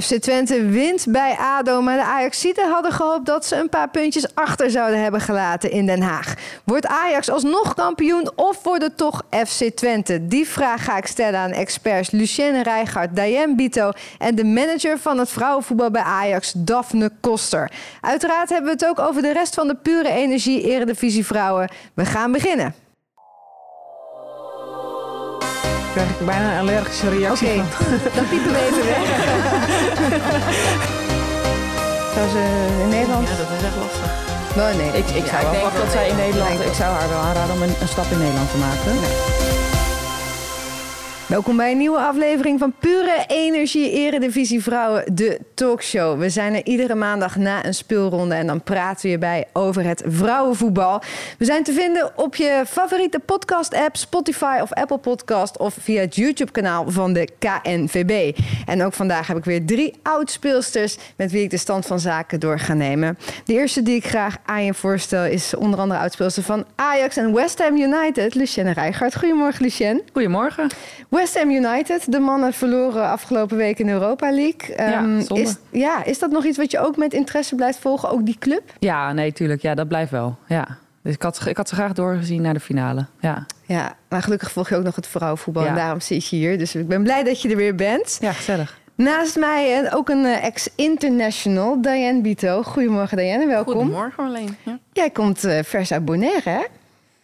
FC Twente wint bij ADO, maar de Ajaxiden hadden gehoopt dat ze een paar puntjes achter zouden hebben gelaten in Den Haag. Wordt Ajax alsnog kampioen of wordt het toch FC Twente? Die vraag ga ik stellen aan experts Lucienne Rijgaard, Diane Bito en de manager van het vrouwenvoetbal bij Ajax, Daphne Koster. Uiteraard hebben we het ook over de rest van de pure energie Eredivisie vrouwen. We gaan beginnen. Krijg ik bijna een allergische reactie Oké, van. dan piepen we even weg. Zou ze in Nederland? Ja, dat is echt lastig. Oh, nee. Ik, ik Ja, zou ik wel denk dat dat zij in nee, Nederland... Ik zou haar wel aanraden om een, een stap in Nederland te maken. Welkom bij een nieuwe aflevering van Pure Energie Eredivisie Vrouwen, de talkshow. We zijn er iedere maandag na een speelronde en dan praten we hierbij over het vrouwenvoetbal. We zijn te vinden op je favoriete podcast-app, Spotify of Apple Podcast of via het YouTube-kanaal van de KNVB. En ook vandaag heb ik weer drie oud-speelsters met wie ik de stand van zaken door ga nemen. De eerste die ik graag aan je voorstel is onder andere oudspeelster van Ajax en West Ham United, Lucienne Rijgaard. Goedemorgen, Lucienne. Goedemorgen. West Ham United, de mannen verloren afgelopen week in de Europa League. Ja, Ehm, is, ja, is dat nog iets wat je ook met interesse blijft volgen, ook die club? Ja, nee, tuurlijk. Ja, dat blijft wel. Ja. Dus ik had, ik had ze graag doorgezien naar de finale. Ja, Ja, maar gelukkig volg je ook nog het vrouwenvoetbal en daarom zit je hier. Dus ik ben blij dat je er weer bent. ja gezellig. Naast mij en ook een eh, ex-international, Diane Bito. Goedemorgen Diane, welkom. Goedemorgen Marleen. Ja. Jij komt eh, vers uit Bonaire, hè?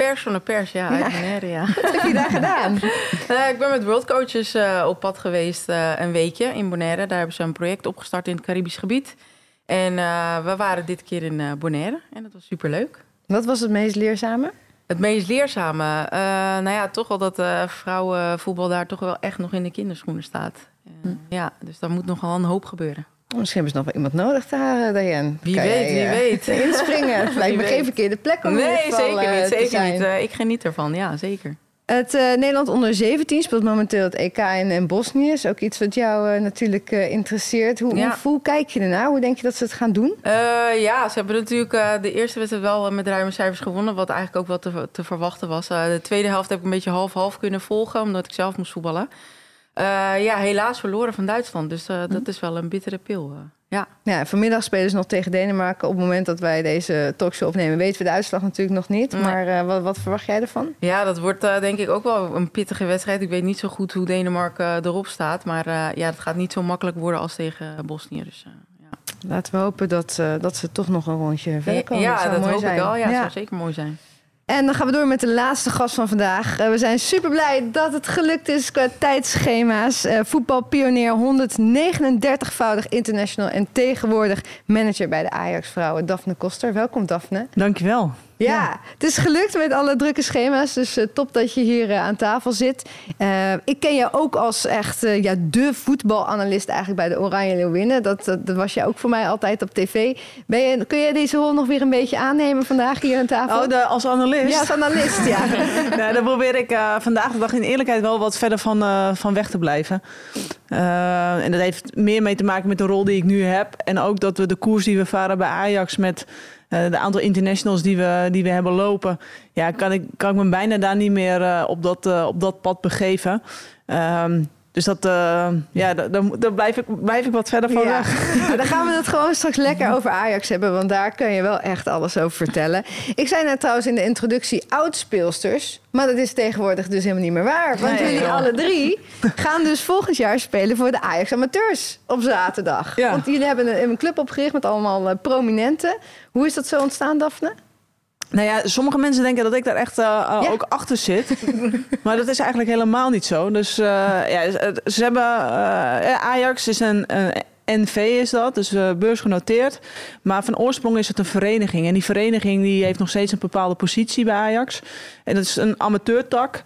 Pers van de pers, ja, uit Bonaire, ja. Wat heb je daar gedaan? Eh, ik ben met World Coaches eh, op pad geweest eh, een weekje in Bonaire. Daar hebben ze een project opgestart in het Caribisch gebied. En we waren dit keer in Bonaire en dat was superleuk. Wat was het meest leerzame? Het meest leerzame, nou ja, toch wel dat vrouwenvoetbal daar toch wel echt nog in de kinderschoenen staat. Eh, Ja, dus daar moet nogal een hoop gebeuren. Misschien hebben ze nog wel iemand nodig daar, Diane. Wie Kan weet, jij, wie eh, weet. Inspringen. Het lijkt me geen verkeerde plek om Nee, geval, zeker eh, niet. Zeker zijn. niet. Eh, ik geniet ervan, ja, zeker. Het eh, Nederland onder 17 speelt momenteel het EK in, in Bosnië. Is ook iets wat jou eh, natuurlijk eh, interesseert. Hoe, Ja. hoe, hoe kijk je ernaar? Hoe denk je dat ze het gaan doen? Eh, ja, ze hebben natuurlijk eh, de eerste wedstrijd wel met ruime cijfers gewonnen. Wat eigenlijk ook wel te, te verwachten was. Eh, de tweede helft heb ik een beetje half-half kunnen volgen, omdat ik zelf moest voetballen. Eh, ja, helaas verloren van Duitsland. Dus eh, dat is wel een bittere pil. eh. ja. Ja, vanmiddag spelen ze nog tegen Denemarken. Op het moment dat wij deze talkshow opnemen, weten we de uitslag natuurlijk nog niet. Nee. Maar wat, wat verwacht jij ervan? ja, dat wordt denk ik ook wel een pittige wedstrijd. Ik weet niet zo goed hoe Denemarken erop staat. Maar ja, het gaat niet zo makkelijk worden als tegen Bosnië. Dus, ja, Laten we hopen dat, dat ze toch nog een rondje verder komen. ja, dat hoop zijn. ik wel. Ja, dat zou zeker mooi zijn. En dan gaan we door met de laatste gast van vandaag. Eh, we zijn super blij dat het gelukt is qua tijdschema's. Eh, voetbalpionier, 139-voudig international en tegenwoordig manager bij de Ajax Vrouwen, Daphne Koster. Welkom, Daphne. Dankjewel. Ja, het is gelukt met alle drukke schema's. Dus eh, top dat je hier eh, aan tafel zit. Eh, ik ken je ook als echt ja, de voetbalanalist eigenlijk bij de Oranje Leeuwinnen. Dat, dat, was je ook voor mij altijd op tv. Ben je, kun je deze rol nog weer een beetje aannemen vandaag hier aan tafel? Oh, de, als analist? Ja, als analist, ja. nou, dan probeer ik vandaag de dag in eerlijkheid wel wat verder van, van weg te blijven. En dat heeft meer mee te maken met de rol die ik nu heb. En ook dat we de koers die we varen bij Ajax met eh de aantal internationals die we, die we hebben lopen. Ja, kan ik, kan ik me bijna daar niet meer eh, op, dat, eh, op dat pad begeven. Ehm, dus dat, eh, ja, daar, blijf, ik, blijf ik wat verder van Ja. weg. Maar dan gaan we het gewoon straks lekker over Ajax hebben, want daar kun je wel echt alles over vertellen. Ik zei net trouwens in de introductie oudspeelsters, maar dat is tegenwoordig dus helemaal niet meer waar. Want Nee, jullie alle drie gaan dus volgend jaar spelen voor de Ajax Amateurs op zaterdag. Ja. Want jullie hebben een, een club opgericht met allemaal eh, prominenten. Hoe is dat zo ontstaan, Daphne? Nou ja, sommige mensen denken dat ik daar echt eh, eh, Ja. ook achter zit. maar dat is eigenlijk helemaal niet zo. Dus eh, ja, ze- hebben... Ajax is een... NV is dat, dus beursgenoteerd. Maar van oorsprong is het een vereniging. En die vereniging die heeft nog steeds een bepaalde positie bij Ajax. En dat is een amateurtak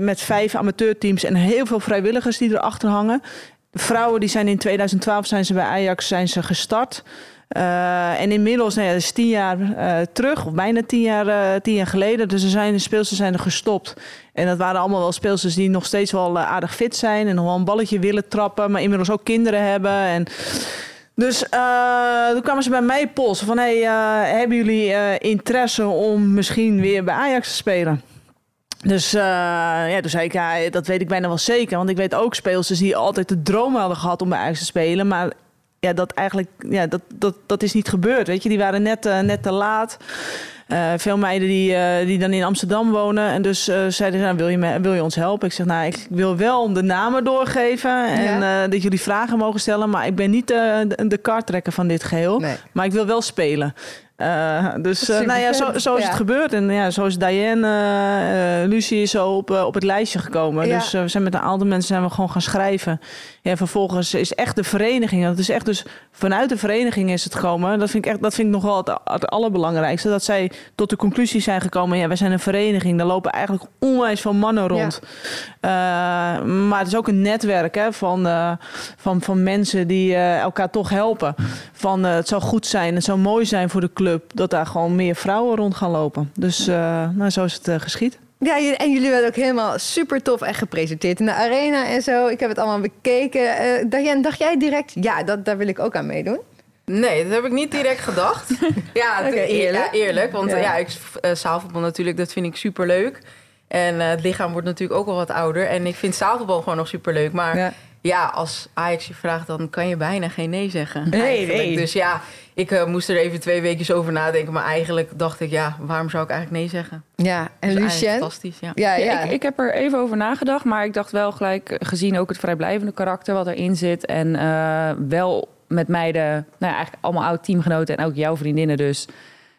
met vijf amateurteams en heel veel vrijwilligers die erachter hangen. De vrouwen die zijn in 2012 zijn ze bij Ajax zijn ze gestart. Eh, en inmiddels, nou dat is tien jaar eh, terug, of bijna tien jaar, eh, tien jaar geleden. Dus er zijn, de speelsters zijn er gestopt. En dat waren allemaal wel speelsters die nog steeds wel aardig fit zijn. En nog wel een balletje willen trappen, maar inmiddels ook kinderen hebben. En dus toen kwamen ze bij mij polsen van... Hey, hebben jullie interesse om misschien weer bij Ajax te spelen? Dus uh, ja, toen zei ik, ja, dat weet ik bijna wel zeker. Want ik weet ook speelsters die altijd de droom hadden gehad om bij Ajax te spelen. Maar ja, dat eigenlijk, ja, dat, dat, dat is niet gebeurd. Weet je, die waren net, uh, net te laat. Uh, veel meiden die, uh, die dan in Amsterdam wonen. En dus uh, zeiden ze, nou, wil, je me, wil je ons helpen? Ik zeg, nou, ik wil wel de namen doorgeven. En ja. dat jullie vragen mogen stellen. Maar ik ben niet de, de, karttrekker van dit geheel. Nee. Maar ik wil wel spelen. Uh, dus uh, nou ja, zo, zo is ja. het gebeurd. En ja, zo is Diane, uh, Lucie is zo op, op het lijstje gekomen. Ja. Dus we zijn met een aantal mensen zijn we gewoon gaan schrijven. Ja, vervolgens is echt de vereniging. Dat is echt dus vanuit de vereniging is het gekomen. Dat vind ik echt, dat vind ik nog wel het, het allerbelangrijkste. Dat zij tot de conclusie zijn gekomen. Ja, wij zijn een vereniging. Daar lopen eigenlijk onwijs veel mannen rond. maar het is ook een netwerk hè, van, van, van mensen die elkaar toch helpen. Van het zou goed zijn, het zou mooi zijn voor de club dat daar gewoon meer vrouwen rond gaan lopen. Dus nou, zo is het geschied. Ja, en jullie werden ook helemaal super tof en gepresenteerd in de arena en zo. Ik heb het allemaal bekeken. Uh, dacht jij direct, ja, dat, daar wil ik ook aan meedoen? Nee, dat heb ik niet direct gedacht. ja, okay, eerlijk. Ja, eerlijk. Want ja, ja ik, uh, zaalvoetbal natuurlijk, dat vind ik super leuk. En uh, het lichaam wordt natuurlijk ook al wat ouder. En ik vind zaalvoetbal gewoon nog super leuk. Maar ja. ja, als Ajax je vraagt, dan kan je bijna geen nee zeggen. Nee, nee. Dus ja, ik uh, moest er even twee weken over nadenken. Maar eigenlijk dacht ik, ja, waarom zou ik eigenlijk nee zeggen? Ja, en dus Lucien? Fantastisch, ja. ja, ja. Ik, ik, heb er even over nagedacht. Maar ik dacht wel gelijk, gezien ook het vrijblijvende karakter wat erin zit. En uh, wel met meiden, nou ja, eigenlijk allemaal oud teamgenoten. En ook jouw vriendinnen dus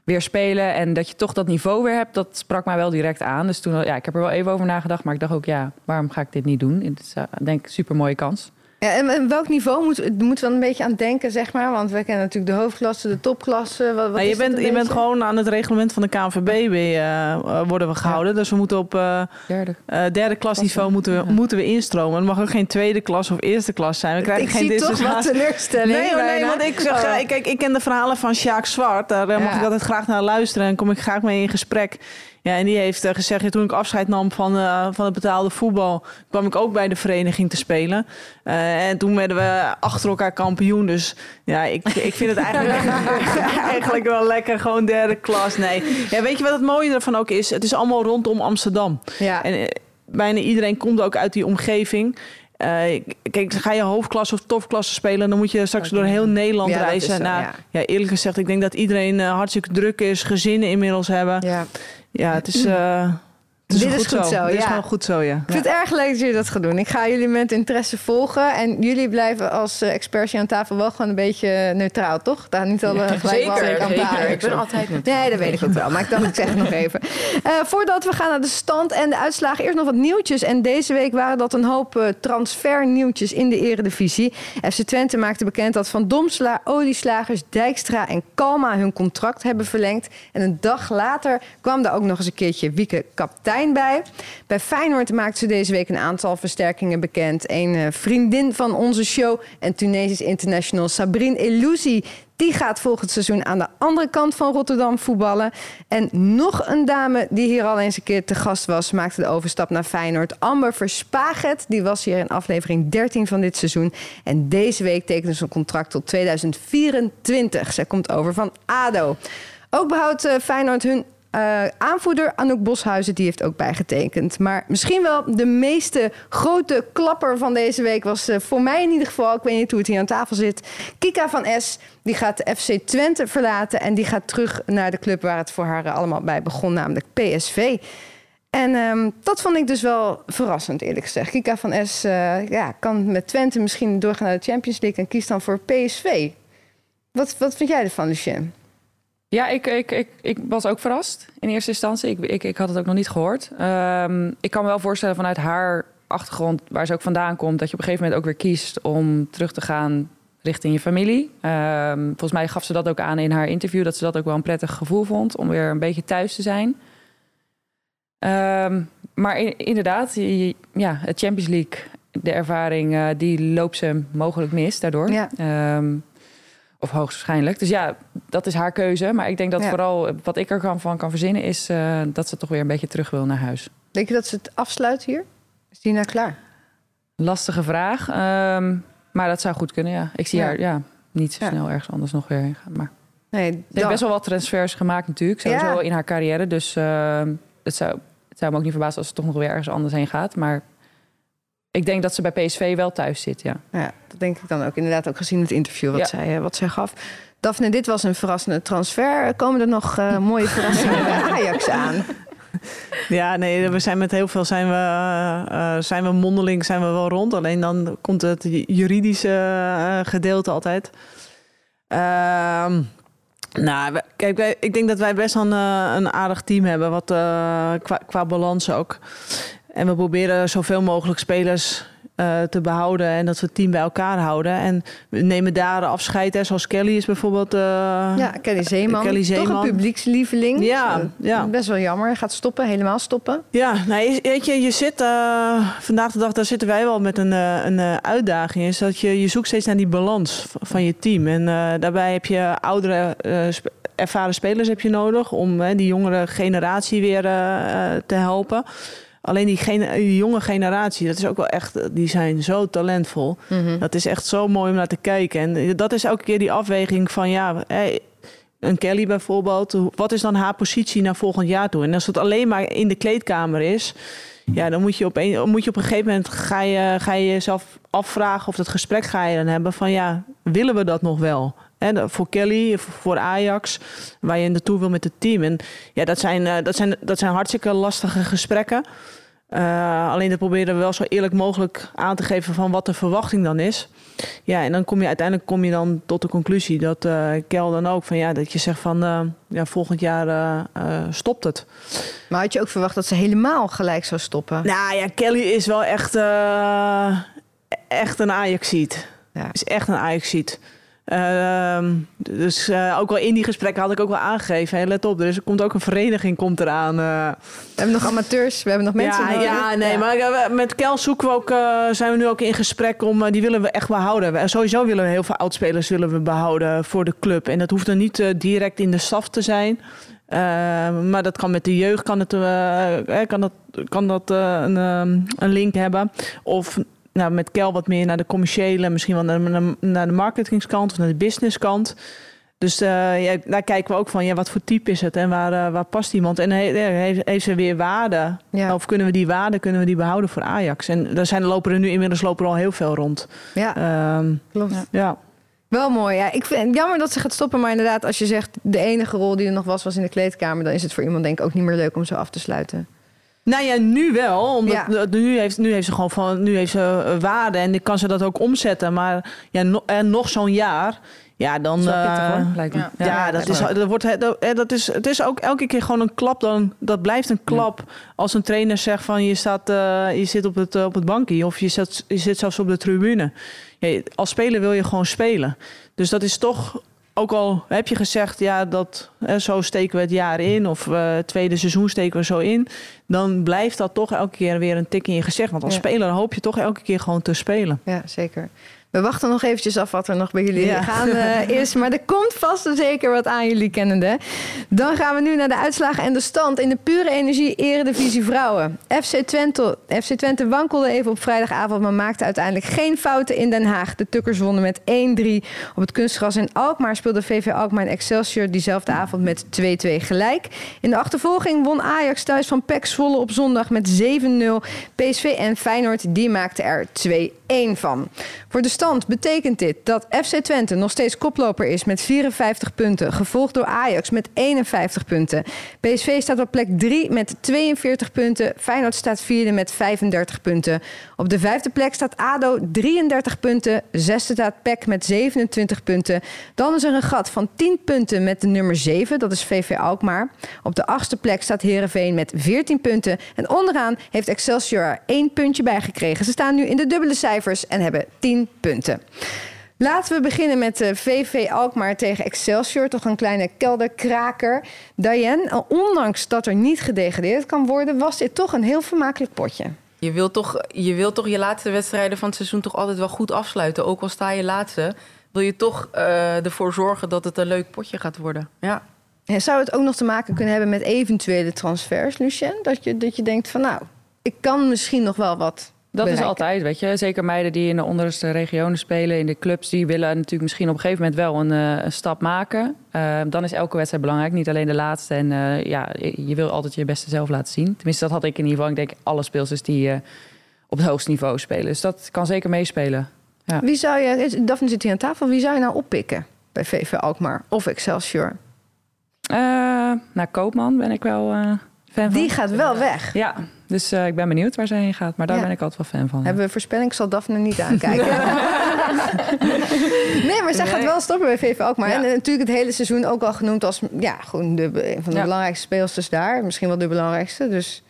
weer spelen. En dat je toch dat niveau weer hebt, dat sprak mij wel direct aan. Dus toen, ja, ik heb er wel even over nagedacht. Maar ik dacht ook, ja, waarom ga ik dit niet doen? Het is, uh, denk super mooie kans. Ja, en, en welk niveau moet, moeten we dan een beetje aan denken, zeg maar? Want we kennen natuurlijk de hoofdklasse, de topklasse. Wat, wat ja, je bent, je bent gewoon aan het reglement van de KNVB weer, uh, worden we gehouden. Ja. Dus we moeten op uh, derde, uh, derde klasniveau moeten we, moeten we instromen. Het mag ook geen tweede klas of eerste klas zijn. We krijgen ik geen zie toch wat teleurstelling. Nee, hoor, nee, want ik, zeg, oh. kijk, ik ken de verhalen van Sjaak Zwart. Daar mag ik altijd graag naar luisteren en kom ik graag mee in gesprek. Ja, en die heeft uh, gezegd, toen ik afscheid nam van, uh, van het betaalde voetbal, kwam ik ook bij de vereniging te spelen. Uh, en toen werden we achter elkaar kampioen. Dus ja, ik, ik vind het eigenlijk, eigenlijk wel lekker, gewoon derde klas. Nee, ja, weet je wat het mooie ervan ook is? Het is allemaal rondom Amsterdam. Ja. En bijna iedereen komt ook uit die omgeving. Uh, kijk, ga je hoofdklasse of topklasse spelen, dan moet je straks door heel Nederland ja, reizen. Zo, nou, ja. ja. eerlijk gezegd, ik denk dat iedereen uh, hartstikke druk is, gezinnen inmiddels hebben. Ja, ja het is. Uh, is Dit goed is goed zo, zo. Dit is ja. gewoon goed zo, ja. Ik vind het erg leuk dat jullie dat gaan doen. Ik ga jullie met interesse volgen. En jullie blijven als uh, expertje aan tafel wel gewoon een beetje neutraal, toch? Daar niet al uh, gelijk zeker, aan zeker. Ik ben altijd neutraal. Nee, dat weet ik ook wel. Maar ik dacht, ik zeg het nog even. Uh, voordat we gaan naar de stand en de uitslagen, eerst nog wat nieuwtjes. En deze week waren dat een hoop uh, transfernieuwtjes in de eredivisie. FC Twente maakte bekend dat Van Domsla, Olieslagers, Dijkstra en Kalma hun contract hebben verlengd. En een dag later kwam daar ook nog eens een keertje Wieke kaptein bij. Bij Feyenoord maakten ze deze week een aantal versterkingen bekend. Een uh, vriendin van onze show en Tunesisch international Sabrine Elouzi. Die gaat volgend seizoen aan de andere kant van Rotterdam voetballen. En nog een dame die hier al eens een keer te gast was... maakte de overstap naar Feyenoord. Amber Verspaget, die was hier in aflevering 13 van dit seizoen. En deze week tekende ze een contract tot 2024. Zij komt over van ADO. Ook behoudt uh, Feyenoord hun uh, aanvoerder Anouk Boshuizen die heeft ook bijgetekend. Maar misschien wel de meeste grote klapper van deze week was uh, voor mij in ieder geval, ik weet niet hoe het hier aan tafel zit, Kika van S. Die gaat de FC Twente verlaten en die gaat terug naar de club waar het voor haar allemaal bij begon, namelijk PSV. En um, dat vond ik dus wel verrassend, eerlijk gezegd. Kika van S uh, ja, kan met Twente misschien doorgaan naar de Champions League en kiest dan voor PSV. Wat, wat vind jij ervan, Lucien? Ja, ik, ik, ik, ik was ook verrast in eerste instantie. Ik, ik, ik had het ook nog niet gehoord. Um, ik kan me wel voorstellen vanuit haar achtergrond, waar ze ook vandaan komt, dat je op een gegeven moment ook weer kiest om terug te gaan richting je familie. Um, volgens mij gaf ze dat ook aan in haar interview, dat ze dat ook wel een prettig gevoel vond om weer een beetje thuis te zijn. Um, maar in, inderdaad, ja, het Champions League, de ervaring, uh, die loopt ze mogelijk mis daardoor. Ja. Of hoogstwaarschijnlijk. Dus ja, dat is haar keuze. Maar ik denk dat Ja. vooral wat ik er van kan verzinnen... is uh, dat ze toch weer een beetje terug wil naar huis. Denk je dat ze het afsluit hier? Is die nou klaar? Lastige vraag. Um, maar dat zou goed kunnen, ja. Ik zie Ja. haar ja, niet zo snel ergens anders nog weer heen gaan. Maar Nee, ze heeft best wel wat transfers gemaakt natuurlijk. Sowieso in haar carrière. Dus uh, het, zou, het zou me ook niet verbazen als het toch nog weer ergens anders heen gaat. Maar ik denk dat ze bij PSV wel thuis zit, ja. Ja, dat denk ik dan ook. Inderdaad, ook gezien het interview wat, Ja. zij, eh, wat zij gaf. Daphne, dit was een verrassende transfer. Komen er nog eh, mooie verrassingen bij Ajax aan? Ja, nee, we zijn met heel veel zijn we, eh, zijn we mondeling, zijn we wel rond. Alleen dan komt het juridische gedeelte altijd. Ehm, nou, we- kijk, wij, ik denk dat wij best wel een, een aardig team hebben, wat, eh, qua, qua balans ook. En we proberen zoveel mogelijk spelers eh, te behouden en dat we het team bij elkaar houden. En we nemen daar afscheid, hè, zoals Kelly is bijvoorbeeld. eh, Ja, Kelly Zeeman. Kelly Toch Zeeman. een publiekslieveling. Ja, Eh, ja. Best wel jammer. Hij gaat stoppen, helemaal stoppen. Ja, nou, weet je, je zit vandaag de dag, daar zitten wij wel met een, een uitdaging. Is dat je, je zoekt steeds naar die balans van je team. En daarbij heb je oudere, ervaren spelers heb je nodig om eh, die jongere generatie weer te helpen. Alleen die, gene- die jonge generatie, dat is ook wel echt, die zijn zo talentvol. Dat is echt zo mooi om naar te kijken. En dat is elke keer die afweging van ja, hey, een Kelly bijvoorbeeld. Wat is dan haar positie naar volgend jaar toe? En als het alleen maar in de kleedkamer is, ja, dan moet je op een, moet je op een gegeven moment ga je, ga je jezelf afvragen of dat gesprek ga je dan hebben van ja, willen we dat nog wel? Hè, voor Kelly, voor Ajax, waar je naartoe wil met het team. En ja, dat zijn, eh, dat zijn, dat zijn hartstikke lastige gesprekken. Eh, alleen dat proberen we wel zo eerlijk mogelijk aan te geven van wat de verwachting dan is. Ja, en dan kom je uiteindelijk kom je dan tot de conclusie dat eh Kel dan ook van ja, dat je zegt van ja, volgend jaar stopt het. Maar had je ook verwacht dat ze helemaal gelijk zou stoppen? Nou ja, Kelly is wel echt, echt een Ajaxiet. Ja. Is echt een Ajaxiet. Ehm dus eh, ook wel in die gesprekken had ik ook wel aangegeven. Let op, er, is, er komt ook een vereniging komt eraan. eh. We hebben nog amateurs, we hebben nog mensen ja, nee, maar eh, we- met Kel zoeken we ook, zijn we nu ook in gesprek om, die willen we echt behouden. En sowieso willen we heel veel oudspelers willen we behouden voor de club. En dat hoeft dan niet direct in de staf te zijn. Eh, maar dat kan met de jeugd, kan, het, kan dat, kan dat eh, een, ehm, een link hebben. Of nou, met Kel wat meer naar de commerciële, misschien wel naar, naar, naar de marketingskant of naar de businesskant. Dus eh, ja, daar kijken we ook van, ja, wat voor type is het en waar, eh, waar past iemand? En he- he- heeft, heeft ze weer waarde? Ja. Of kunnen we die waarde kunnen we die behouden voor Ajax? En daar zijn lopen er nu inmiddels lopen er al heel veel rond. Ja, Ehm, klopt. ja. ja. Wel mooi. Ja. Ik vind het jammer dat ze gaat stoppen. Maar inderdaad, als je zegt de enige rol die er nog was, was in de kleedkamer. Dan is het voor iemand denk ik ook niet meer leuk om zo af te sluiten. Nou ja, nu wel. Omdat Ja. nu, heeft, nu heeft ze gewoon van, nu heeft ze eh, waarde en dan kan ze dat ook omzetten. Maar ja, no- en nog zo'n jaar, ja, dan. Dat is wel pittig eh, hoor, lijkt me. ja. Ja, dat is, dat wordt, dat, eh, dat is, het is ook elke keer gewoon een klap. Dan, dat blijft een klap als een trainer zegt van je, staat, eh, je zit op het, op het bankje of je zit, je zit zelfs op de tribune. Ja, als speler wil je gewoon spelen. Dus dat is toch, ook al heb je gezegd, ja, dat, zo steken we het jaar in of eh, het tweede seizoen steken we zo in. Dan blijft dat toch elke keer weer een tik in je gezicht. Want als Ja. speler hoop je toch elke keer gewoon te spelen. Ja, zeker. We wachten nog eventjes af wat er nog bij jullie Ja. gaande is. Maar er komt vast en zeker wat aan jullie kennende. Dan gaan we nu naar de uitslagen en de stand in de pure energie Eredivisie Vrouwen. FC Twente, FC Twente wankelde even op vrijdagavond, maar maakte uiteindelijk geen fouten in Den Haag. De Tukkers wonnen met 1-3 op het kunstgras in Alkmaar. Speelde VV Alkmaar en Excelsior diezelfde avond met 2-2 gelijk. In de achtervolging won Ajax thuis van PEC Zwolle op zondag met 7-0. PSV en Feyenoord die maakten er 2-1 van. Voor de stand betekent dit dat FC Twente nog steeds koploper is met 54 punten, gevolgd door Ajax met 51 punten. PSV staat op plek 3 met 42 punten. Feyenoord staat vierde met 35 punten. Op de vijfde plek staat ADO 33 punten. Zesde staat PEC met 27 punten. Dan is er een gat van 10 punten met de nummer 7, dat is VV Alkmaar. Op de achtste plek staat Herenveen met 14 punten. En onderaan heeft Excelsior er één puntje bij gekregen. Ze staan nu in de dubbele cijfers en hebben 10 punten. Laten we beginnen met de VV Alkmaar tegen Excelsior. Toch een kleine kelderkraker. Diane, ondanks dat er niet gedegradeerd kan worden... was dit toch een heel vermakelijk potje. Je wilt, toch, je wilt toch je laatste wedstrijden van het seizoen toch altijd wel goed afsluiten. Ook al sta je laatste, wil je toch eh, ervoor zorgen dat het een leuk potje gaat worden. Ja. En zou het ook nog te maken kunnen hebben met eventuele transfers, Lucien? Dat je, dat je denkt van nou, ik kan misschien nog wel wat Dat is altijd, weet je. Zeker meiden die in de onderste regionen spelen, in de clubs, die willen natuurlijk misschien op een gegeven moment wel een, eh, een stap maken. Eh, dan is elke wedstrijd belangrijk, niet alleen de laatste. En eh, ja, je wil altijd je beste zelf laten zien. Tenminste, dat had ik in ieder geval. Ik denk alle speelsters die eh, op het hoogste niveau spelen. Dus dat kan zeker meespelen. Wie zou je, Daphne zit hier aan tafel, wie zou je nou oppikken bij VV Alkmaar of Excelsior? Eh nou, Koopman ben ik wel fan van. Die gaat wel weg. Ja, dus eh, ik ben benieuwd waar zij heen gaat. Maar daar Ja. ben ik altijd wel fan van. Hebben we voorspelling? Ik zal Daphne niet aankijken. nee, maar zij gaat wel stoppen bij VV Alkmaar. Ja. En eh, natuurlijk het hele seizoen ook al genoemd als ja, gewoon de, een van de Ja. belangrijkste speelsters daar. Misschien wel de belangrijkste. Dus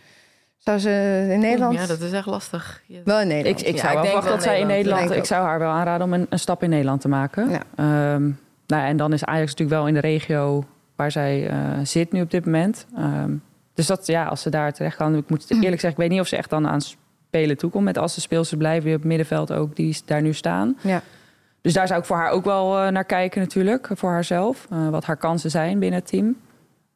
zou ze in Nederland... Ja, dat is echt lastig. Ja. Wel in Ik, Nederland. ik Ja, zou ik wel denk verwachten wel dat zij in Nederland. Ik Ik zou haar wel aanraden om een, een stap in Nederland te maken. Ja. Ehm, nou, ja, en dan is Ajax natuurlijk wel in de regio waar zij eh, zit nu op dit moment. Ehm, dus dat, ja, als ze daar terecht kan... Ik moet eerlijk zeggen, ik weet niet of ze echt dan aan spelen toekomt. Met als de speelsters blijven die op het middenveld ook, die daar nu staan. Ja. Dus daar zou ik voor haar ook wel eh, naar kijken natuurlijk. Voor haarzelf. eh, wat haar kansen zijn binnen het team.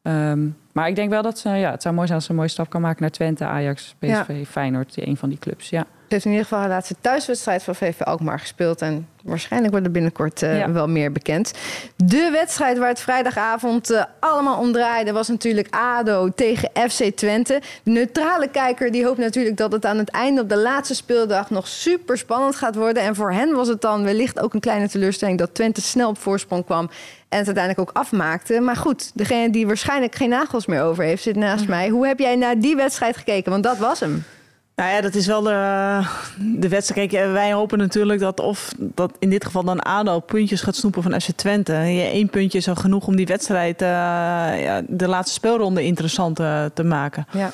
Ehm, maar ik denk wel dat ze... Ja, het zou mooi zijn als ze een mooie stap kan maken naar Twente, Ajax, PSV, Feyenoord. Een van die clubs, ja. Ze heeft in ieder geval haar laatste thuiswedstrijd van VV Alkmaar gespeeld. En waarschijnlijk wordt er binnenkort eh, Ja. wel meer bekend. De wedstrijd waar het vrijdagavond eh, allemaal om draaide... was natuurlijk ADO tegen FC Twente. De neutrale kijker die hoopt natuurlijk dat het aan het einde... op de laatste speeldag nog super spannend gaat worden. En voor hen was het dan wellicht ook een kleine teleurstelling... dat Twente snel op voorsprong kwam en het uiteindelijk ook afmaakte. Maar goed, degene die waarschijnlijk geen nagels meer over heeft... zit naast mij. Hoe heb jij naar die wedstrijd gekeken? Want dat was hem. Nou ja, dat is wel de, de wedstrijd. Kijk, eh, wij hopen natuurlijk dat of dat in dit geval dan ADO puntjes gaat snoepen van FC Twente. Één puntje is al genoeg om die wedstrijd, eh, ja, de laatste speelronde interessant eh, te maken. Ja.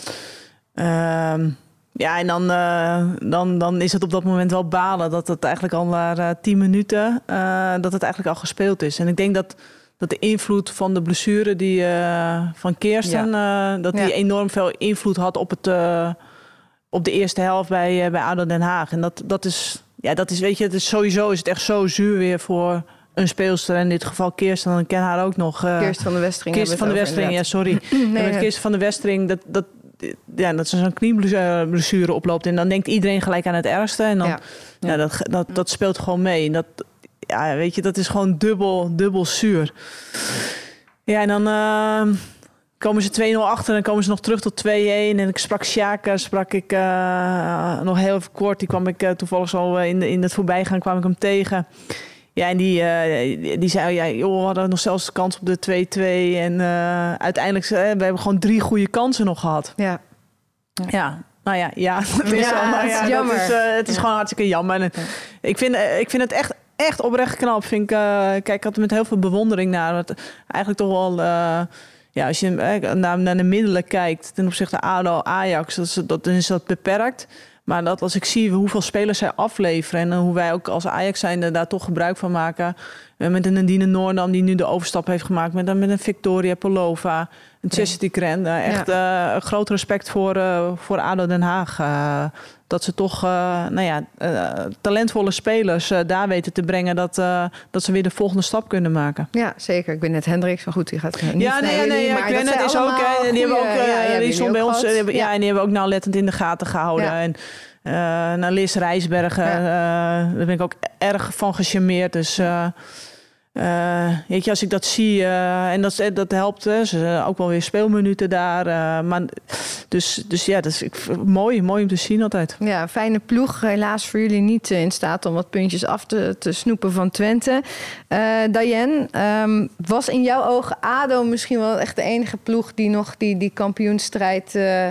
Ehm, ja, en dan, eh, dan, dan is het op dat moment wel balen dat het eigenlijk al na eh, tien minuten eh, dat het eigenlijk al gespeeld is. En ik denk dat, dat de invloed van de blessure die, eh, van Kirsten, eh, dat die Ja. enorm veel invloed had op, het, eh, op de eerste helft bij, eh, bij ADO Den Haag. En dat, dat is, ja, dat is, weet je, het is sowieso is het echt zo zuur weer voor een speelster. In dit geval Kirsten, dan ken haar ook nog. eh, Kirsten van de Westering. Kirsten van de Westering, over, ja, sorry. Nee, met Kirsten van de Westering, dat, dat, ja, dat ze zo'n knieblessure oploopt. En dan denkt iedereen gelijk aan het ergste. En dan, Ja. ja. dat, dat, dat speelt gewoon mee. En dat, ja, weet je, dat is gewoon dubbel, dubbel zuur. Ja, en dan eh, komen ze 2-0 achter en dan komen ze nog terug tot 2-1. En ik sprak Sjaka, sprak ik eh, nog heel even kort. Die kwam ik eh, toevallig zo eh, in, de, in het voorbijgaan, kwam ik hem tegen. Ja, en die, eh, die zei, ja, joh, we hadden nog zelfs de kans op de 2-2. En eh, uiteindelijk, eh, we hebben gewoon drie goede kansen nog gehad. Ja. Ja, nou ja, ja, dat is, Ja, het is ja, jammer. Dat is, eh, het is gewoon hartstikke jammer. En, ik, vind, eh, ik vind het echt, echt oprecht knap. Vind ik, eh, kijk, ik had er met heel veel bewondering naar. Want eigenlijk toch wel... ja, als je eh, naar, naar de middelen kijkt ten opzichte van ADO, Ajax, dat is, dat, beperkt. Maar dat als ik zie hoeveel spelers zij afleveren... en hoe wij ook als Ajax zijn daar toch gebruik van maken... eh, met een Nadine Noordam die nu de overstap heeft gemaakt... met, met een Victoria Polova, een Chastity eh, echt eh, groot respect voor, eh, voor ADO Den Haag. dat ze toch nou ja, talentvolle spelers daar weten te brengen... Dat, dat ze weer de volgende stap kunnen maken. Ja, zeker. Ik ben net Hendricks, maar goed, die gaat niet Ja, nee, nee, jullie, ja, ik weet het. Is ook, die hebben ook, ja, ja, die stond bij ook ons, hebben- ja. Ja. en die hebben ook nauwlettend in de gaten gehouden. Ja. En eh naar Liz Rijsbergen, eh, daar ben ik ook erg van gecharmeerd. Dus eh, weet je, als ik dat zie, eh, en dat, dat helpt, hè, ze ook wel weer speelminuten daar. eh, maar, dus, dus ja, dat is ik, mooi, mooi om te zien altijd. Ja, fijne ploeg. Helaas voor jullie niet eh, in staat om wat puntjes af te, te snoepen van Twente. Eh Diane, ehm, was in jouw ogen ADO misschien wel echt de enige ploeg... die nog die, die kampioenstrijd eh,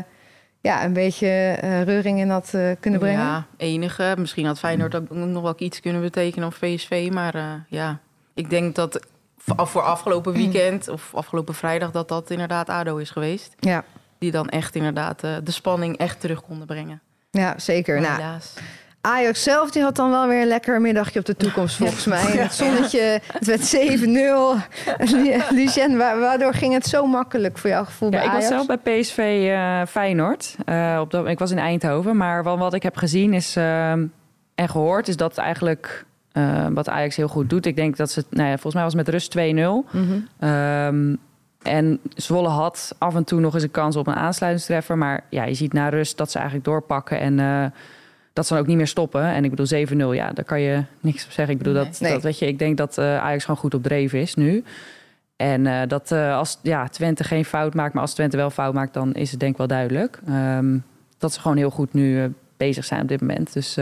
ja, een beetje eh, reuring in had eh, kunnen brengen? Ja, enige. Misschien had Feyenoord ook nog wel iets kunnen betekenen of PSV. Maar eh, ja, ik denk dat voor afgelopen weekend of afgelopen vrijdag... dat dat inderdaad ADO is geweest. Ja, Die dan echt inderdaad eh, de spanning echt terug konden brengen. ja zeker. Maar Nou, helaas. Ajax zelf die had dan wel weer een lekker middagje op de toekomst, volgens mij. Het zonnetje, het werd 7-0. Lucien, wa- waardoor ging het zo makkelijk voor jouw gevoel Ja, bij ik was Ajax? zelf bij PSV eh, Feyenoord. Eh, op dat, ik was in Eindhoven. Maar wat, wat ik heb gezien is, eh, en gehoord is dat eigenlijk eh, wat Ajax heel goed doet. Ik denk dat ze, nou ja, volgens mij was het met rust 2-0. Mhm. Ehm, en Zwolle had af en toe nog eens een kans op een aansluitingstreffer. Maar ja, je ziet na rust dat ze eigenlijk doorpakken. En eh, dat ze dan ook niet meer stoppen. En ik bedoel 7-0, ja, daar kan je niks op zeggen. Ik bedoel, dat, Nee. dat weet je, ik denk dat eh, Ajax gewoon goed op dreef is nu. En dat als ja, Twente geen fout maakt, maar als Twente wel fout maakt, dan is het denk ik wel duidelijk. Ehm, dat ze gewoon heel goed nu bezig zijn op dit moment. Dus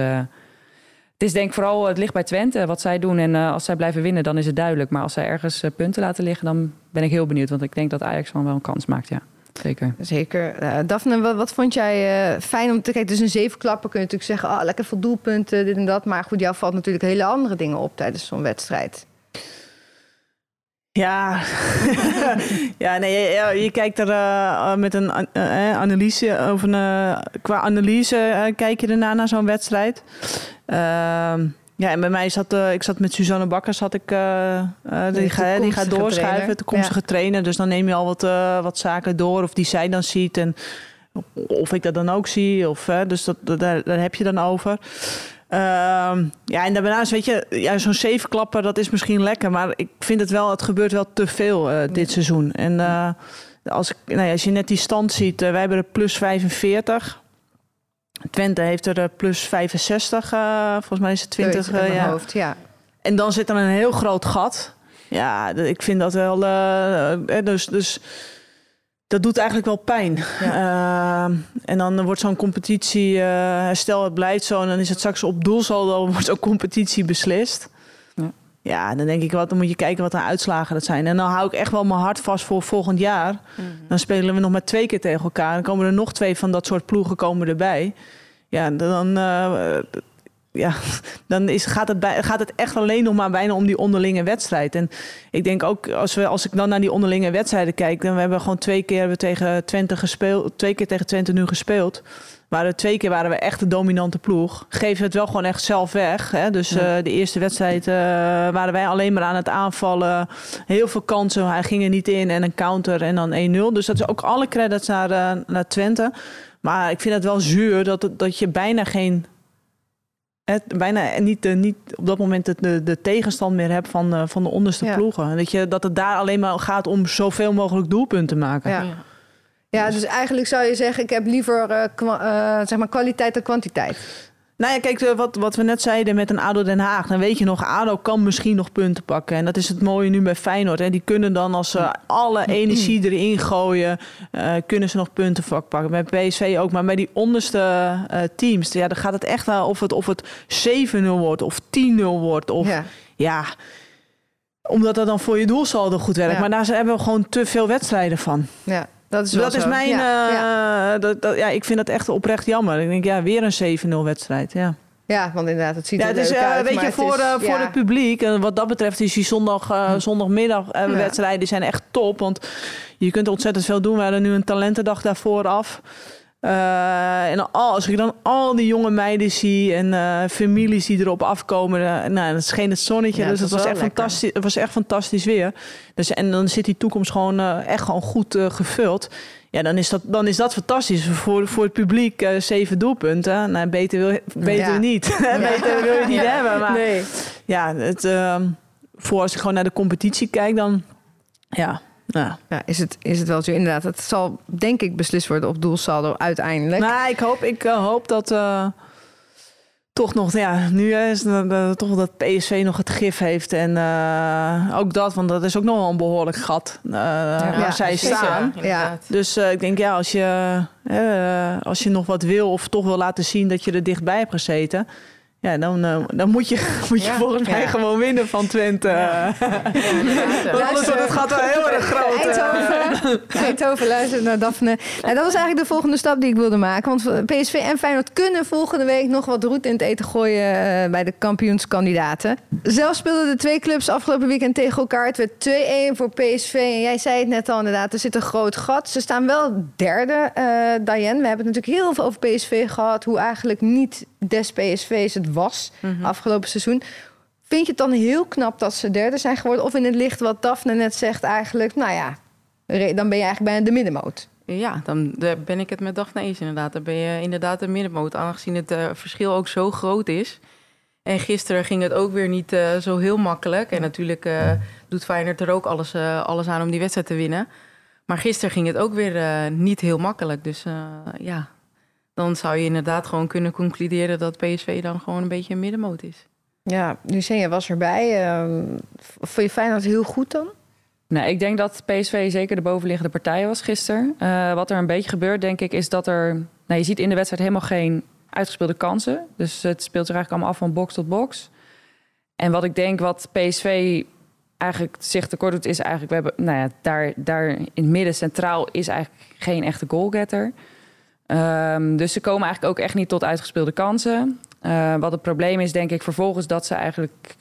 het is denk ik vooral, het ligt bij Twente wat zij doen. En eh, als zij blijven winnen, dan is het duidelijk. Maar als zij ergens eh, punten laten liggen, dan ben ik heel benieuwd. Want ik denk dat Ajax wel een kans maakt, ja. Zeker. Zeker. Eh, Daphne, wat, vond jij fijn om te kijken? Dus een zevenklapper kun je natuurlijk zeggen... ah, lekker veel doelpunten, dit en dat. Maar goed, jou valt natuurlijk hele andere dingen op tijdens zo'n wedstrijd. Ja, ja nee, ja, je kijkt er eh, met een eh, analyse, of een, qua analyse kijk je erna naar zo'n wedstrijd. Ehm, ja, en bij mij zat, ik zat met Suzanne Bakker, zat ik, die, ga, die gaat doorschuiven, trainer. toekomstige trainer. Dus dan neem je al wat, wat zaken door, of die zij dan ziet en of ik dat dan ook zie. Of, dus dat, dat- daar, daar heb je dan over. Ehm, ja, en daarnaast, weet je, ja, zo'n zevenklapper, dat is misschien lekker. Maar ik vind het wel, het gebeurt wel te veel eh, dit seizoen. En eh, als, ik, nou ja, als je net die stand ziet, eh, wij hebben er plus 45. Twente heeft er plus 65. eh, volgens mij is het 20. Zoiets uit eh, mijn ja. hoofd, ja. En dan zit er een heel groot gat. Ja, ik vind dat wel. dus, dus dat doet eigenlijk wel pijn. Eh, en dan wordt zo'n competitie. eh, stel het blijft zo en dan is het straks op doelsaldo wordt zo'n competitie beslist. Ja. Ja, dan denk ik wat, dan moet je kijken wat de uitslagen dat zijn. En dan hou ik echt wel mijn hart vast voor volgend jaar. Dan spelen we nog maar twee keer tegen elkaar. Dan komen er nog twee van dat soort ploegen komen erbij. Ja, dan, eh, ja, dan is, gaat, het bij, gaat het echt alleen nog maar bijna om die onderlinge wedstrijd. En ik denk ook, als, we, als ik dan naar die onderlinge wedstrijden kijk... dan we hebben gewoon twee keer hebben we tegen Twente gespeeld. Twee keer tegen Twente nu gespeeld. Maar de twee keer waren we echt de dominante ploeg. Geven we het wel gewoon echt zelf weg. Hè? Dus eh, de eerste wedstrijd eh, waren wij alleen maar aan het aanvallen. Heel veel kansen, hij ging er niet in. En een counter en dan 1-0. Dus dat is ook alle credits naar, eh, naar Twente. Maar ik vind het wel zuur dat, dat je bijna geen... Het, bijna niet, de, niet op dat moment de, de, de tegenstand meer hebt van, de- van de onderste Ja. ploegen. Dat, je, dat het daar alleen maar gaat om zoveel mogelijk doelpunten te maken. Ja. Ja, dus eigenlijk zou je zeggen, ik heb liever eh, eh, zeg maar kwaliteit dan kwantiteit. Nou ja, kijk, eh, wat, wat we net zeiden met een ADO Den Haag. Dan weet je nog, ADO kan misschien nog punten pakken. En dat is het mooie nu bij Feyenoord. Hè. Die kunnen dan, als ze alle energie erin gooien... eh, kunnen ze nog punten pakken. Bij PSV ook. Maar bij die onderste eh, teams... Ja, dan gaat het echt wel of het, of het 7-0 wordt of 10-0 wordt. Of, ja. Ja. omdat dat dan voor je doelsaldo goed werkt. Ja. Maar daar hebben we gewoon te veel wedstrijden van. ja, dat is dat is mijn... Ja, eh, ja. Dat, dat, ja, ik vind dat echt oprecht jammer. Ik denk, ja, weer een 7-0 wedstrijd. Ja. ja, want inderdaad, het ziet Ja, er het is, leuk eh, uit. weet je, het voor, is- eh, voor ja. het publiek, en wat dat betreft is die zondag, eh, zondagmiddag eh, Ja. wedstrijden zijn echt top. Want je kunt ontzettend veel doen. We hadden nu een talentendag daarvoor af. Eh, en al, als ik dan al die jonge meiden zie en eh, families die erop afkomen, eh, nou, dat scheen het zonnetje, Ja, dus het was echt lekker. fantastisch, het was echt fantastisch weer. Dus, en dan zit die toekomst gewoon echt gewoon goed gevuld. Ja, dan is dat, dan is dat fantastisch. Voor, voor het publiek zeven doelpunten. Nou, beter, wil, beter Ja. niet. beter wil je niet hebben. Maar Nee. ja, het, ehm, voor als ik gewoon naar de competitie kijk, dan ja, nou. Ja, is, het, is het wel zo inderdaad. Het zal denk ik beslist worden op doelsaldo uiteindelijk. Nou, ik hoop, ik eh, hoop dat eh, toch nog, ja, nu eh, is toch dat PSV nog het gif heeft en ook dat, want dat is ook nog wel een behoorlijk gat waar zij staan. Ja. Dus ik denk, ja, als je, als je nog wat wil of toch wil laten zien dat je er dichtbij hebt gezeten, ja, dan, eh, dan moet je, moet je Ja. volgens mij Ja. gewoon winnen van Twente. Ja. Want het gat wel heel erg groot. eh. Eindhoven, Eindhoven luistert naar Daphne. Nou, dat was eigenlijk de volgende stap die ik wilde maken. Want PSV en Feyenoord kunnen volgende week nog wat roet in het eten gooien eh, bij de kampioenskandidaten. Zelf speelden de twee clubs afgelopen weekend tegen elkaar. Het werd 2-1 voor PSV. En jij zei het net al inderdaad, er zit een groot gat. Ze staan wel derde, eh Diane. We hebben het natuurlijk heel veel over PSV gehad. Hoe eigenlijk niet des PSV's het was afgelopen seizoen. Vind je het dan heel knap dat ze derde zijn geworden? Of in het licht wat Daphne net zegt eigenlijk... nou ja, dan ben je eigenlijk bijna de middenmoot. Ja, dan ben ik het met Daphne eens inderdaad. Dan ben je inderdaad een middenmoot, aangezien het eh, verschil ook zo groot is. En gisteren ging het ook weer niet eh, zo heel makkelijk. En natuurlijk eh, doet Feyenoord er ook alles, alles aan om die wedstrijd te winnen. Maar gisteren ging het ook weer niet heel makkelijk. Dus ja, dan zou je inderdaad gewoon kunnen concluderen dat PSV dan gewoon een beetje een middenmoot is. Ja, Lucien was erbij. Ehm vond je Feyenoord heel goed dan? Nou, ik denk dat PSV zeker de bovenliggende partij was gisteren. Eh, wat er een beetje gebeurt, denk ik, is dat er... Nou, je ziet in de wedstrijd helemaal geen uitgespeelde kansen. Dus het speelt zich eigenlijk allemaal af van box tot box. En wat ik denk wat PSV eigenlijk zich tekort doet, is eigenlijk... We hebben, nou ja, daar, daar in het midden centraal is eigenlijk geen echte goalgetter. Ehm, dus ze komen eigenlijk ook echt niet tot uitgespeelde kansen. Eh, wat het probleem is, denk ik, vervolgens dat ze eigenlijk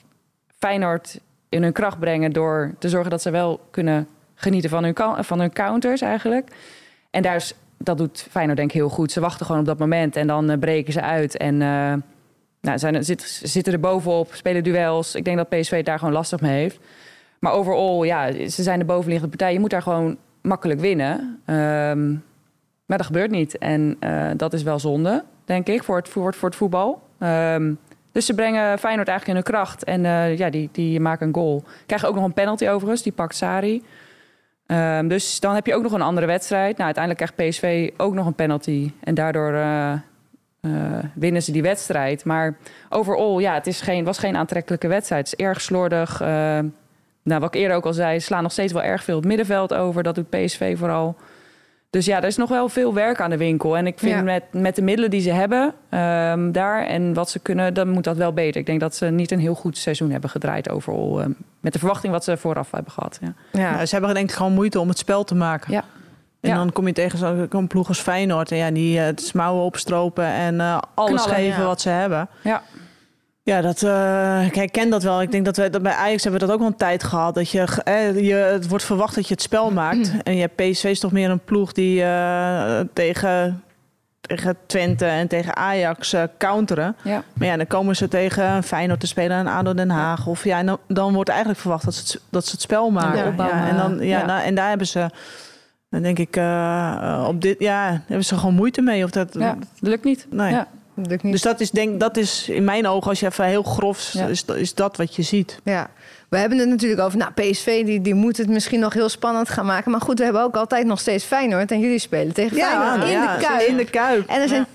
Feyenoord in hun kracht brengen door te zorgen dat ze wel kunnen genieten van hun, van hun counters eigenlijk. En daar dat doet Feyenoord denk ik heel goed. Ze wachten gewoon op dat moment en dan eh, breken ze uit. En eh, nou, zijn, zit, zitten er bovenop, spelen duels. Ik denk dat PSV daar gewoon lastig mee heeft. Maar overal, ja, ze zijn de bovenliggende partij. Je moet daar gewoon makkelijk winnen. Ehm, maar dat gebeurt niet. En eh, dat is wel zonde, denk ik, voor het, voor, het- voetbal. Ehm, dus ze brengen Feyenoord eigenlijk in hun kracht. En eh, ja, die, die maken een goal. Krijgen ook nog een penalty overigens. Die pakt Sari. Ehm, dus dan heb je ook nog een andere wedstrijd. Nou, uiteindelijk krijgt PSV ook nog een penalty. En daardoor eh, winnen ze die wedstrijd. Maar overal, ja, het is geen, was geen aantrekkelijke wedstrijd. Het is erg slordig. Ehm, nou, wat ik eerder ook al zei, ze slaan nog steeds wel erg veel het middenveld over. Dat doet PSV vooral. Dus ja, er is nog wel veel werk aan de winkel. En ik vind Ja. met, met de middelen die ze hebben ehm, daar en wat ze kunnen, dan moet dat wel beter. Ik denk dat ze niet een heel goed seizoen hebben gedraaid overal. ehm, met de verwachting wat ze vooraf hebben gehad. Ja. Ja. Nou, ze hebben denk ik gewoon moeite om het spel te maken. Ja. En Ja. dan kom je tegen zo'n ploeg als Feyenoord. En ja, die eh, het smouwen opstropen en eh, alles Knallen, geven ja. wat ze hebben. Ja. Ja, dat, eh, ik herken dat wel. Ik denk dat, we, dat bij Ajax hebben we dat ook wel een tijd gehad. Dat je, eh, je, het wordt verwacht dat je het spel maakt. En je hebt PSV is toch meer een ploeg die eh, tegen, tegen Twente en tegen Ajax counteren. Ja. Maar ja, dan komen ze tegen Feyenoord te spelen en ADO Den Haag. Of ja, en dan, dan wordt eigenlijk verwacht dat ze het, dat ze het spel maken. ja, en, dan, ja, nou, en daar hebben ze, dan denk ik, op dit, ja, hebben ze gewoon moeite mee. Of dat lukt niet. Nee. Ja. Dat lukt niet. Dus dat is, denk, dat is in mijn ogen, als je even heel grof, Ja. is, is dat wat je ziet. Ja, we hebben het natuurlijk over. Nou, PSV die, die moet het misschien nog heel spannend gaan maken. Maar goed, we hebben ook altijd nog steeds Feyenoord. En jullie spelen tegen Feyenoord in ja, de Kuip. In de Kuip. En er zijn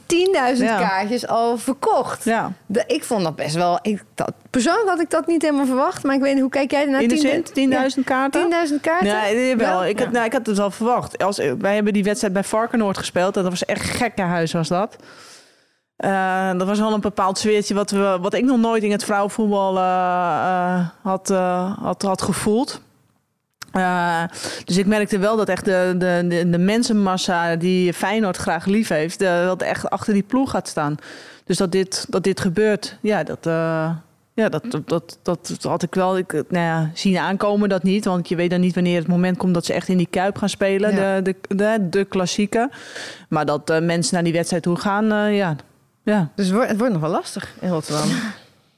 10.000 Ja. kaartjes al verkocht. Ja. De- ik vond dat best wel... Ik, dat, persoonlijk had ik dat niet helemaal verwacht. Maar ik weet niet, hoe kijk jij ernaar? In de 10.000 zin, 10.000 kaarten? Ja, 10.000 kaarten? Nee, wel. Ik, had, nou, ik had het wel verwacht. Als, wij hebben die wedstrijd bij Varkenoord gespeeld. En dat was echt gekkenhuis was dat. Eh, dat was wel een bepaald sfeertje wat, we, wat ik nog nooit in het vrouwenvoetbal eh, eh, had, eh, had, had gevoeld. Eh, dus ik merkte wel dat echt de, de, de, mensenmassa die Feyenoord graag lief heeft, eh, dat echt achter die ploeg gaat staan. Dus dat dit, dat dit gebeurt, ja, dat, eh, ja, dat, dat, dat, dat had ik wel ik, nou ja, zien aankomen, dat niet. Want je weet dan niet wanneer het moment komt dat ze echt in die kuip gaan spelen, Ja. de, de, de, de klassieke. Maar dat eh, mensen naar die wedstrijd toe gaan, eh, ja. Ja. Dus het wordt, het wordt nog wel lastig in Rotterdam.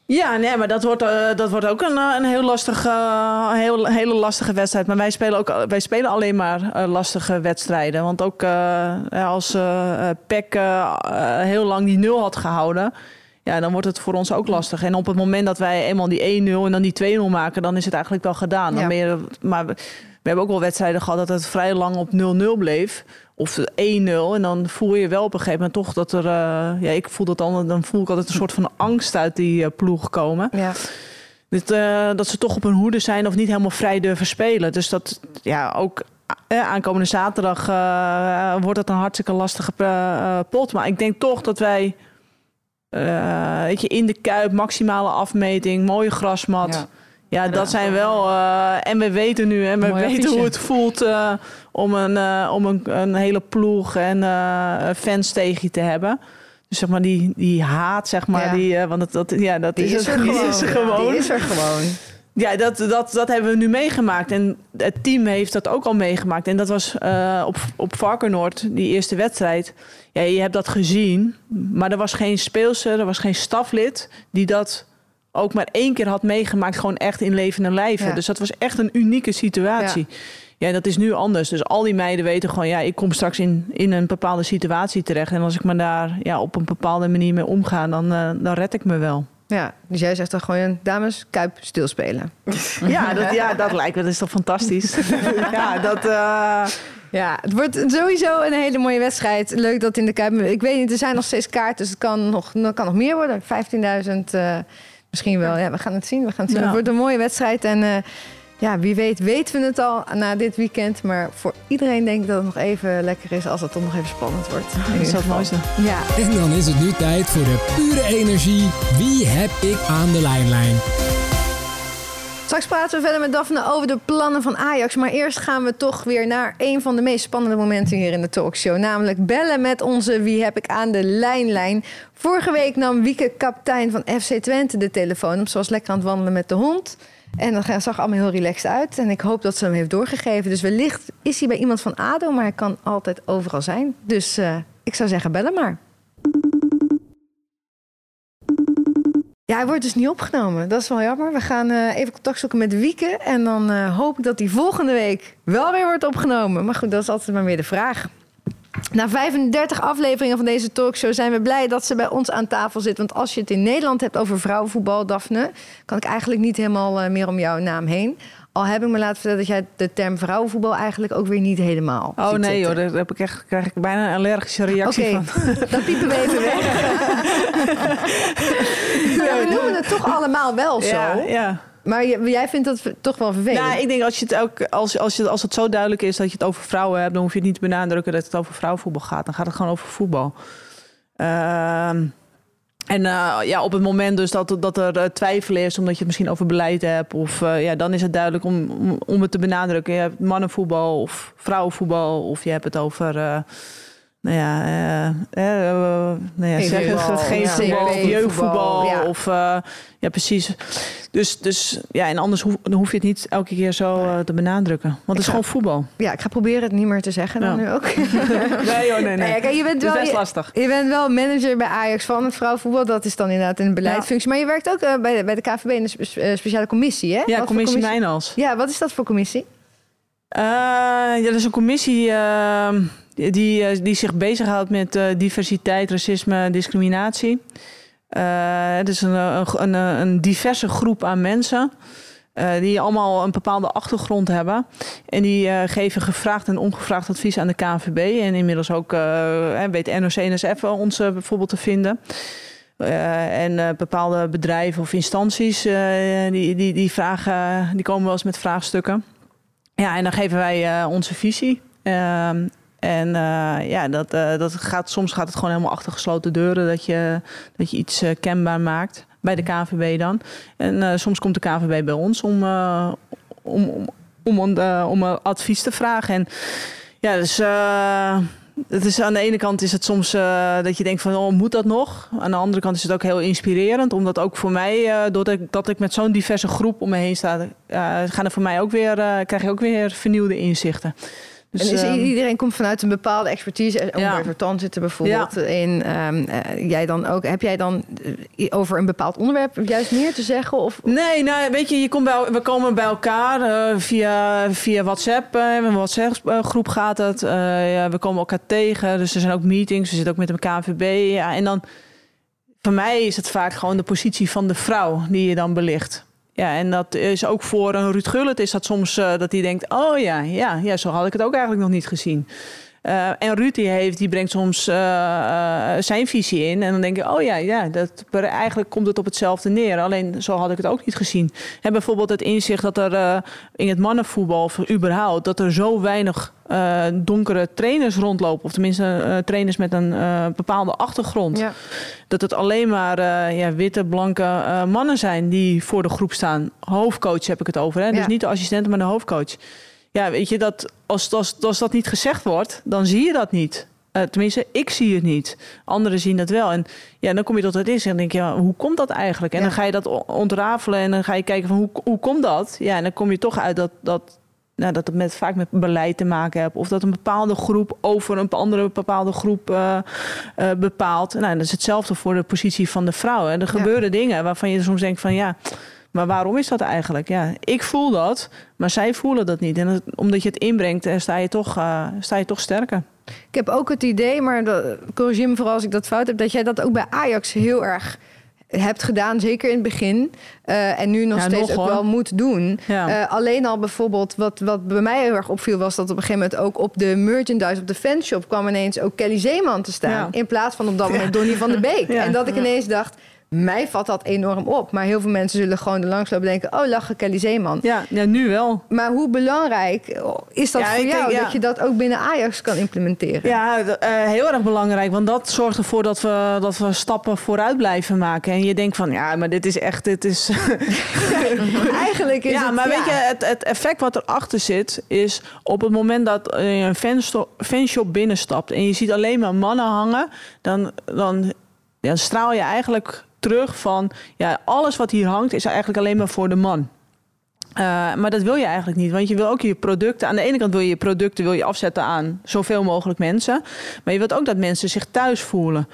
Ja, nee, maar dat wordt, eh, dat wordt ook een, eh, een heel lastige, eh, heel, hele lastige wedstrijd. Maar wij spelen, ook, wij spelen alleen maar lastige wedstrijden. Want ook als PEC eh, heel lang die nul had gehouden... Ja, dan wordt het voor ons ook lastig. En op het moment dat wij eenmaal die 1-0 en dan die 2-0 maken... dan is het eigenlijk wel gedaan. Dan Ja. je, maar we, hebben ook wel wedstrijden gehad dat het vrij lang op 0-0 bleef. Of 1-0. En dan voel je wel op een gegeven moment toch dat er... eh, ja, ik voel dat dan, dan voel ik altijd een soort van angst uit die eh, ploeg komen. Ja. Dit, eh, dat ze toch op hun hoede zijn of niet helemaal vrij durven spelen. Dus dat, ja, ook aankomende zaterdag wordt het een hartstikke lastige pot. Maar ik denk toch dat wij, weet je, in de kuip, maximale afmeting, mooie grasmat. Ja. Ja, dat zijn wel. eh, en we weten nu, en we Mooi weten hoe het voelt eh, om, een, eh, om een, een hele ploeg en fans tegen je te hebben. Dus zeg maar die, die haat, zeg maar, Ja. die, want het, dat, ja, dat Die is, is er die gewoon. is er gewoon. Die is er gewoon. Ja, dat, dat, dat hebben we nu meegemaakt. En het team heeft dat ook al meegemaakt. En dat was op, op Varkenoord, die eerste wedstrijd. Ja, je hebt dat gezien. Maar er was geen speelser, er was geen staflid die dat ook maar één keer had meegemaakt. Gewoon echt in levende lijven. Ja. Dus dat was echt een unieke situatie. Ja. dat is nu anders. Dus al die meiden weten gewoon, ja, ik kom straks in, in een bepaalde situatie terecht. En als ik me daar ja, op een bepaalde manier mee omga, dan, eh, dan red ik me wel. Ja, dus jij zegt dan gewoon, dames, kuip, stilspelen. Ja, dat, ja, dat lijkt me. Dat is toch fantastisch? ja, dat, eh, Ja, het wordt sowieso een hele mooie wedstrijd. Leuk dat in de Kuip... Ik weet niet, er zijn nog steeds kaarten, dus het kan nog, het kan nog meer worden. 15.000 uh, misschien wel. Ja, we gaan het zien. We gaan het zien. Het wordt een mooie wedstrijd en... Uh, ja, wie weet weten we het al na dit weekend. Maar voor iedereen denk ik dat het nog even lekker is als het toch nog even spannend wordt. Dat is het mooiste. Ja. En dan is het nu tijd voor de pure energie. Wie heb ik aan de lijnlijn? Straks praten we verder met Daphne over de plannen van Ajax. Maar eerst gaan we toch weer naar een van de meest spannende momenten hier in de talkshow. Namelijk bellen met onze Wie heb ik aan de lijnlijn. Vorige week nam Wieke, kapitein van FC Twente, de telefoon. Ze was lekker aan het wandelen met de hond. En dat zag allemaal heel relaxed uit. En ik hoop dat ze hem heeft doorgegeven. Dus wellicht is hij bij iemand van ADO, maar hij kan altijd overal zijn. Dus uh, ik zou zeggen, bellen maar. Ja, hij wordt dus niet opgenomen. Dat is wel jammer. We gaan uh, even contact zoeken met Wieke. En dan uh, hoop ik dat hij volgende week wel weer wordt opgenomen. Maar goed, dat is altijd maar weer de vraag. Na 35 afleveringen van deze talkshow zijn we blij dat ze bij ons aan tafel zit. Want als je het in Nederland hebt over vrouwenvoetbal, Daphne, kan ik eigenlijk niet helemaal uh, meer om jouw naam heen. Al heb ik me laten vertellen dat jij de term vrouwenvoetbal eigenlijk ook weer niet helemaal. Oh nee, joh, daar heb ik echt, krijg ik bijna een allergische reactie okay, van. Dan piepen we even weg. ja, we noemen het toch allemaal wel zo. Ja, ja. Maar jij vindt dat toch wel vervelend? Nou, ik denk als, je het ook, als, als, je, als het zo duidelijk is dat je het over vrouwen hebt, dan hoef je het niet te benadrukken dat het over vrouwenvoetbal gaat. Dan gaat het gewoon over voetbal. Uh, en uh, ja, op het moment dus dat, dat er uh, twijfel is, omdat je het misschien over beleid hebt, of uh, ja, dan is het duidelijk om, om, om, het te benadrukken. Je hebt mannenvoetbal of vrouwenvoetbal, of je hebt het over nou ja, uh, uh, nou ja zeg het, geen voetbal, of jeugdvoetbal. Ja. Of, uh, ja, precies. Dus, dus ja, en anders hoef, dan hoef je het niet elke keer zo uh, te benadrukken. Want ik het is ga, gewoon voetbal. Ja, ik ga proberen het niet meer te zeggen dan nu ook. nee, joh, nee, nee. Ja, kijk, je bent wel, best lastig. Je, je, bent wel manager bij Ajax van het vrouwenvoetbal. Dat is dan inderdaad in de beleidsfunctie. Maar je werkt ook bij, de, bij de KVB in de spe, speciale commissie, hè? Ja, wat commissie Mijnals. Ja, wat is dat voor commissie? ja, dat is een commissie ehm, die, die zich bezighoudt met uh, diversiteit, racisme, discriminatie. Uh, het is een, een, een, diverse groep aan mensen. Die allemaal een bepaalde achtergrond hebben. En die geven gevraagd en ongevraagd advies aan de KNVB. En inmiddels ook weet NOC-NSF ons bijvoorbeeld te vinden. en bepaalde bedrijven of instanties die, die, die, vragen, die komen wel eens met vraagstukken. Ja, en dan geven wij onze visie. En uh, ja, dat, uh, dat gaat, soms gaat het gewoon helemaal achter gesloten deuren dat je, dat je iets uh, kenbaar maakt. Bij de KVB dan. En soms komt de KVB bij ons om, om, om, om, om advies te vragen. En ja, dus het is, aan de ene kant is het soms dat je denkt van, oh, moet dat nog? Aan de andere kant is het ook heel inspirerend. Omdat ook voor mij, doordat ik, dat ik met zo'n diverse groep om me heen sta, gaan er voor mij ook weer, krijg je ook weer vernieuwde inzichten. Dus, en is, um, iedereen komt vanuit een bepaalde expertise. Umberto ja. Vertan zit er bijvoorbeeld ja. in. Um, uh, jij dan ook. Heb jij dan uh, over een bepaald onderwerp juist meer te zeggen? Of? Nee, nou weet je, je komt bij, we komen bij elkaar uh, via, via WhatsApp. een WhatsApp-groep gaat het. ja, we komen elkaar tegen. Dus er zijn ook meetings. We zitten ook met de KNVB. Ja, en dan, voor mij is het vaak gewoon de positie van de vrouw die je dan belicht. Ja, en dat is ook voor een Ruud Gullit is dat soms uh, dat hij denkt... oh ja, ja, ja, zo had ik het ook eigenlijk nog niet gezien. Uh, en Ruud die heeft, die brengt soms uh, zijn visie in. En dan denk je, oh ja, ja dat, eigenlijk komt het op hetzelfde neer. Alleen zo had ik het ook niet gezien. En bijvoorbeeld het inzicht dat er in het mannenvoetbal, of überhaupt... dat er zo weinig donkere trainers rondlopen. Of tenminste trainers met een bepaalde achtergrond. Ja. Dat het alleen maar ja, witte, blanke mannen zijn die voor de groep staan. Hoofdcoach heb ik het over. Hè? Dus niet de assistent, maar de hoofdcoach ja, weet je, dat als, als, als dat niet gezegd wordt, dan zie je dat niet. Uh, tenminste, ik zie het niet. Anderen zien dat wel. En ja, dan kom je tot het is en dan denk je, ja, hoe komt dat eigenlijk? En ja. dan ga je dat ontrafelen en dan ga je kijken van hoe, hoe komt dat? Ja, en dan kom je toch uit dat, dat, nou, dat het met, vaak met beleid te maken heeft. Of dat een bepaalde groep over een andere bepaalde groep uh, uh, bepaalt. Nou, dat is hetzelfde voor de positie van de vrouw. Er gebeuren ja. dingen waarvan je soms denkt van ja maar waarom is dat eigenlijk? Ja, ik voel dat, maar zij voelen dat niet. En dat, omdat je het inbrengt, sta je, toch, uh, sta je toch sterker. Ik heb ook het idee, maar corrigeer me vooral als ik dat fout heb, dat jij dat ook bij Ajax heel erg hebt gedaan, zeker in het begin. eh, en nu nog Ja, steeds nog, ook hoor. wel moet doen. Ja. Eh, alleen al bijvoorbeeld, wat, wat bij mij heel erg opviel, was dat op een gegeven moment ook op de merchandise, op de fanshop, kwam ineens ook Kelly Zeeman te staan. Ja. In plaats van op dat moment Donny van de Beek. En dat ik ineens dacht. Mij valt dat enorm op. Maar heel veel mensen zullen gewoon er langs lopen en denken... oh, lachen Kelly Zeeman. Ja, ja, nu wel. Maar hoe belangrijk is dat Ja, voor jou... denk, dat je dat ook binnen Ajax kan implementeren? Ja, eh, heel erg belangrijk. Want dat zorgt ervoor dat we, dat we stappen vooruit blijven maken. En je denkt van, ja, maar dit is echt... Dit is... Eigenlijk is ja, het... maar weet je, het, het effect wat erachter zit... is op het moment dat je een fanshop binnenstapt... en je ziet alleen maar mannen hangen... dan, dan ja, straal je eigenlijk terug van... ja, alles wat hier hangt is eigenlijk alleen maar voor de man. Eh, maar dat wil je eigenlijk niet, want je wil ook je producten... aan de ene kant wil je je producten wil je afzetten aan zoveel mogelijk mensen... maar je wilt ook dat mensen zich thuis voelen...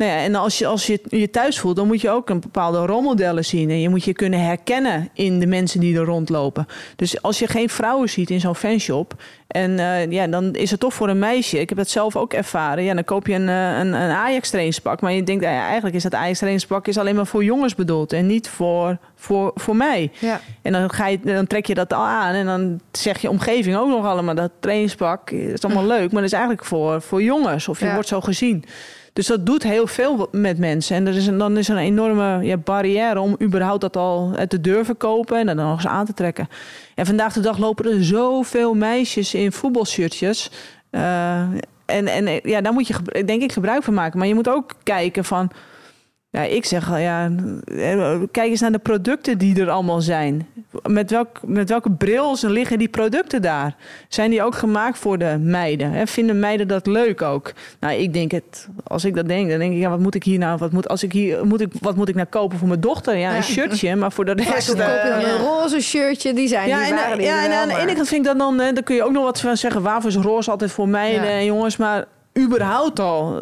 Nou ja, en als je, als je je thuis voelt, dan moet je ook een bepaalde rolmodellen zien. En je moet je kunnen herkennen in de mensen die er rondlopen. Dus als je geen vrouwen ziet in zo'n fanshop. En eh, ja, dan is het toch voor een meisje. Ik heb dat zelf ook ervaren. Ja, dan koop je een, eh, een, een Ajax trainingspak. Maar je denkt, nou ja, eigenlijk is dat Ajax trainingspak is alleen maar voor jongens bedoeld. En niet voor, voor, voor mij. Ja. En dan, ga je, dan trek je dat al aan. En dan zeg je omgeving ook nog allemaal. Dat trainingspak is allemaal leuk. Maar dat is eigenlijk voor, voor jongens. Of je Ja. wordt zo gezien. Dus dat doet heel veel met mensen. En er is dan is er een enorme ja, barrière om überhaupt dat al eh, te durven kopen en dat dan nog eens aan te trekken. En vandaag de dag lopen er zoveel meisjes in voetbalshirtjes. Eh, en, en ja, daar moet je denk ik gebruik van maken. Maar je moet ook kijken van. Ja, ik zeg ja, eh, kijk eens naar de producten die er allemaal zijn. Met, welk, met welke bril ze liggen die producten daar? Zijn die ook gemaakt voor de meiden? Hè? Vinden meiden dat leuk ook? Nou, ik denk het, als ik dat denk, dan denk ik, ja, wat moet ik hier nou, wat moet, als ik hier, moet ik, wat moet ik nou kopen voor mijn dochter? Ja, Ja. een shirtje, maar voor de Ja, rest... dan koop je dan eh, een roze shirtje, die zijn ja, die en, waren ja, en wel, aan de ene kant vind ik dat dan, hè, dan kun je ook nog wat van zeggen. Waarvoor is roze altijd voor meiden Ja. en jongens? Maar überhaupt al,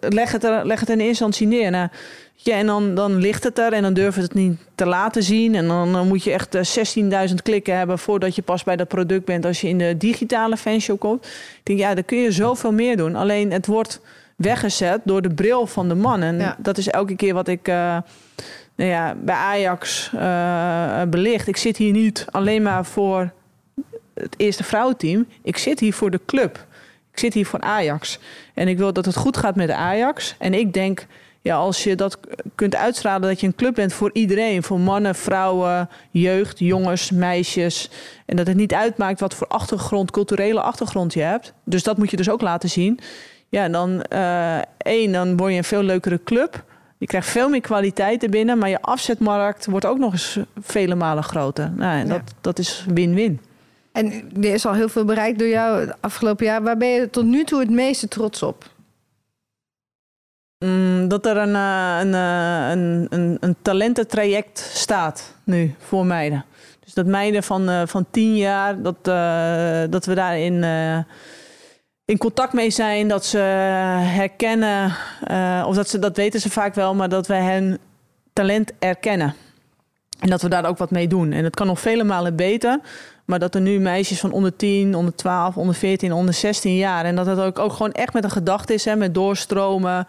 leg het, er, leg het in eerste instantie neer. Nou, ja, en dan, dan ligt het er en dan durven ze het niet te laten zien. En dan, dan moet je echt eh, 16.000 klikken hebben voordat je pas bij dat product bent als je in de digitale fanshop komt. Ik denk, ja, dan kun je zoveel meer doen. Alleen het wordt weggezet door de bril van de man. En Ja. dat is elke keer wat ik eh, nou ja, bij Ajax eh, belicht. Ik zit hier niet alleen maar voor het eerste vrouwenteam. Ik zit hier voor de club. Ik zit hier voor Ajax. En ik wil dat het goed gaat met Ajax. En ik denk, ja, als je dat kunt uitstralen, dat je een club bent voor iedereen. Voor mannen, vrouwen, jeugd, jongens, meisjes. En dat het niet uitmaakt wat voor achtergrond, culturele achtergrond je hebt. Dus dat moet je dus ook laten zien. Ja, dan eh, één, dan word je een veel leukere club. Je krijgt veel meer kwaliteit er binnen, maar je afzetmarkt wordt ook nog eens vele malen groter. Nou, en Ja. dat, dat is win-win. En er is al heel veel bereikt door jou het afgelopen jaar. Waar ben je tot nu toe het meeste trots op? Mm, dat er een, eh, een, eh, een, een, een talententraject staat nu voor meiden. Dus dat meiden van, eh, van tien jaar, dat, dat we daarin in contact mee zijn. Dat ze herkennen, of dat, ze, dat weten ze vaak wel, maar dat we hen talent erkennen. En dat we daar ook wat mee doen. En het kan nog vele malen beter. Maar dat er nu meisjes van onder 10, onder 12, onder 14, onder 16 jaar. En dat het ook, ook gewoon echt met een gedachte is, hè, met doorstromen.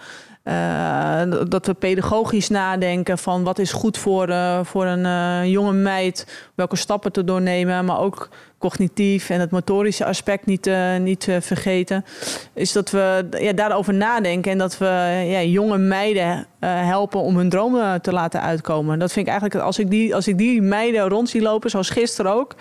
Eh, dat we pedagogisch nadenken van wat is goed voor, eh, voor een eh, jonge meid. Welke stappen te doornemen. Maar ook cognitief en het motorische aspect niet, niet vergeten. Is dat we ja, daarover nadenken. En dat we ja, jonge meiden helpen om hun dromen te laten uitkomen. Dat vind ik eigenlijk, als ik die, als ik die meiden rond zie lopen, zoals gisteren ook.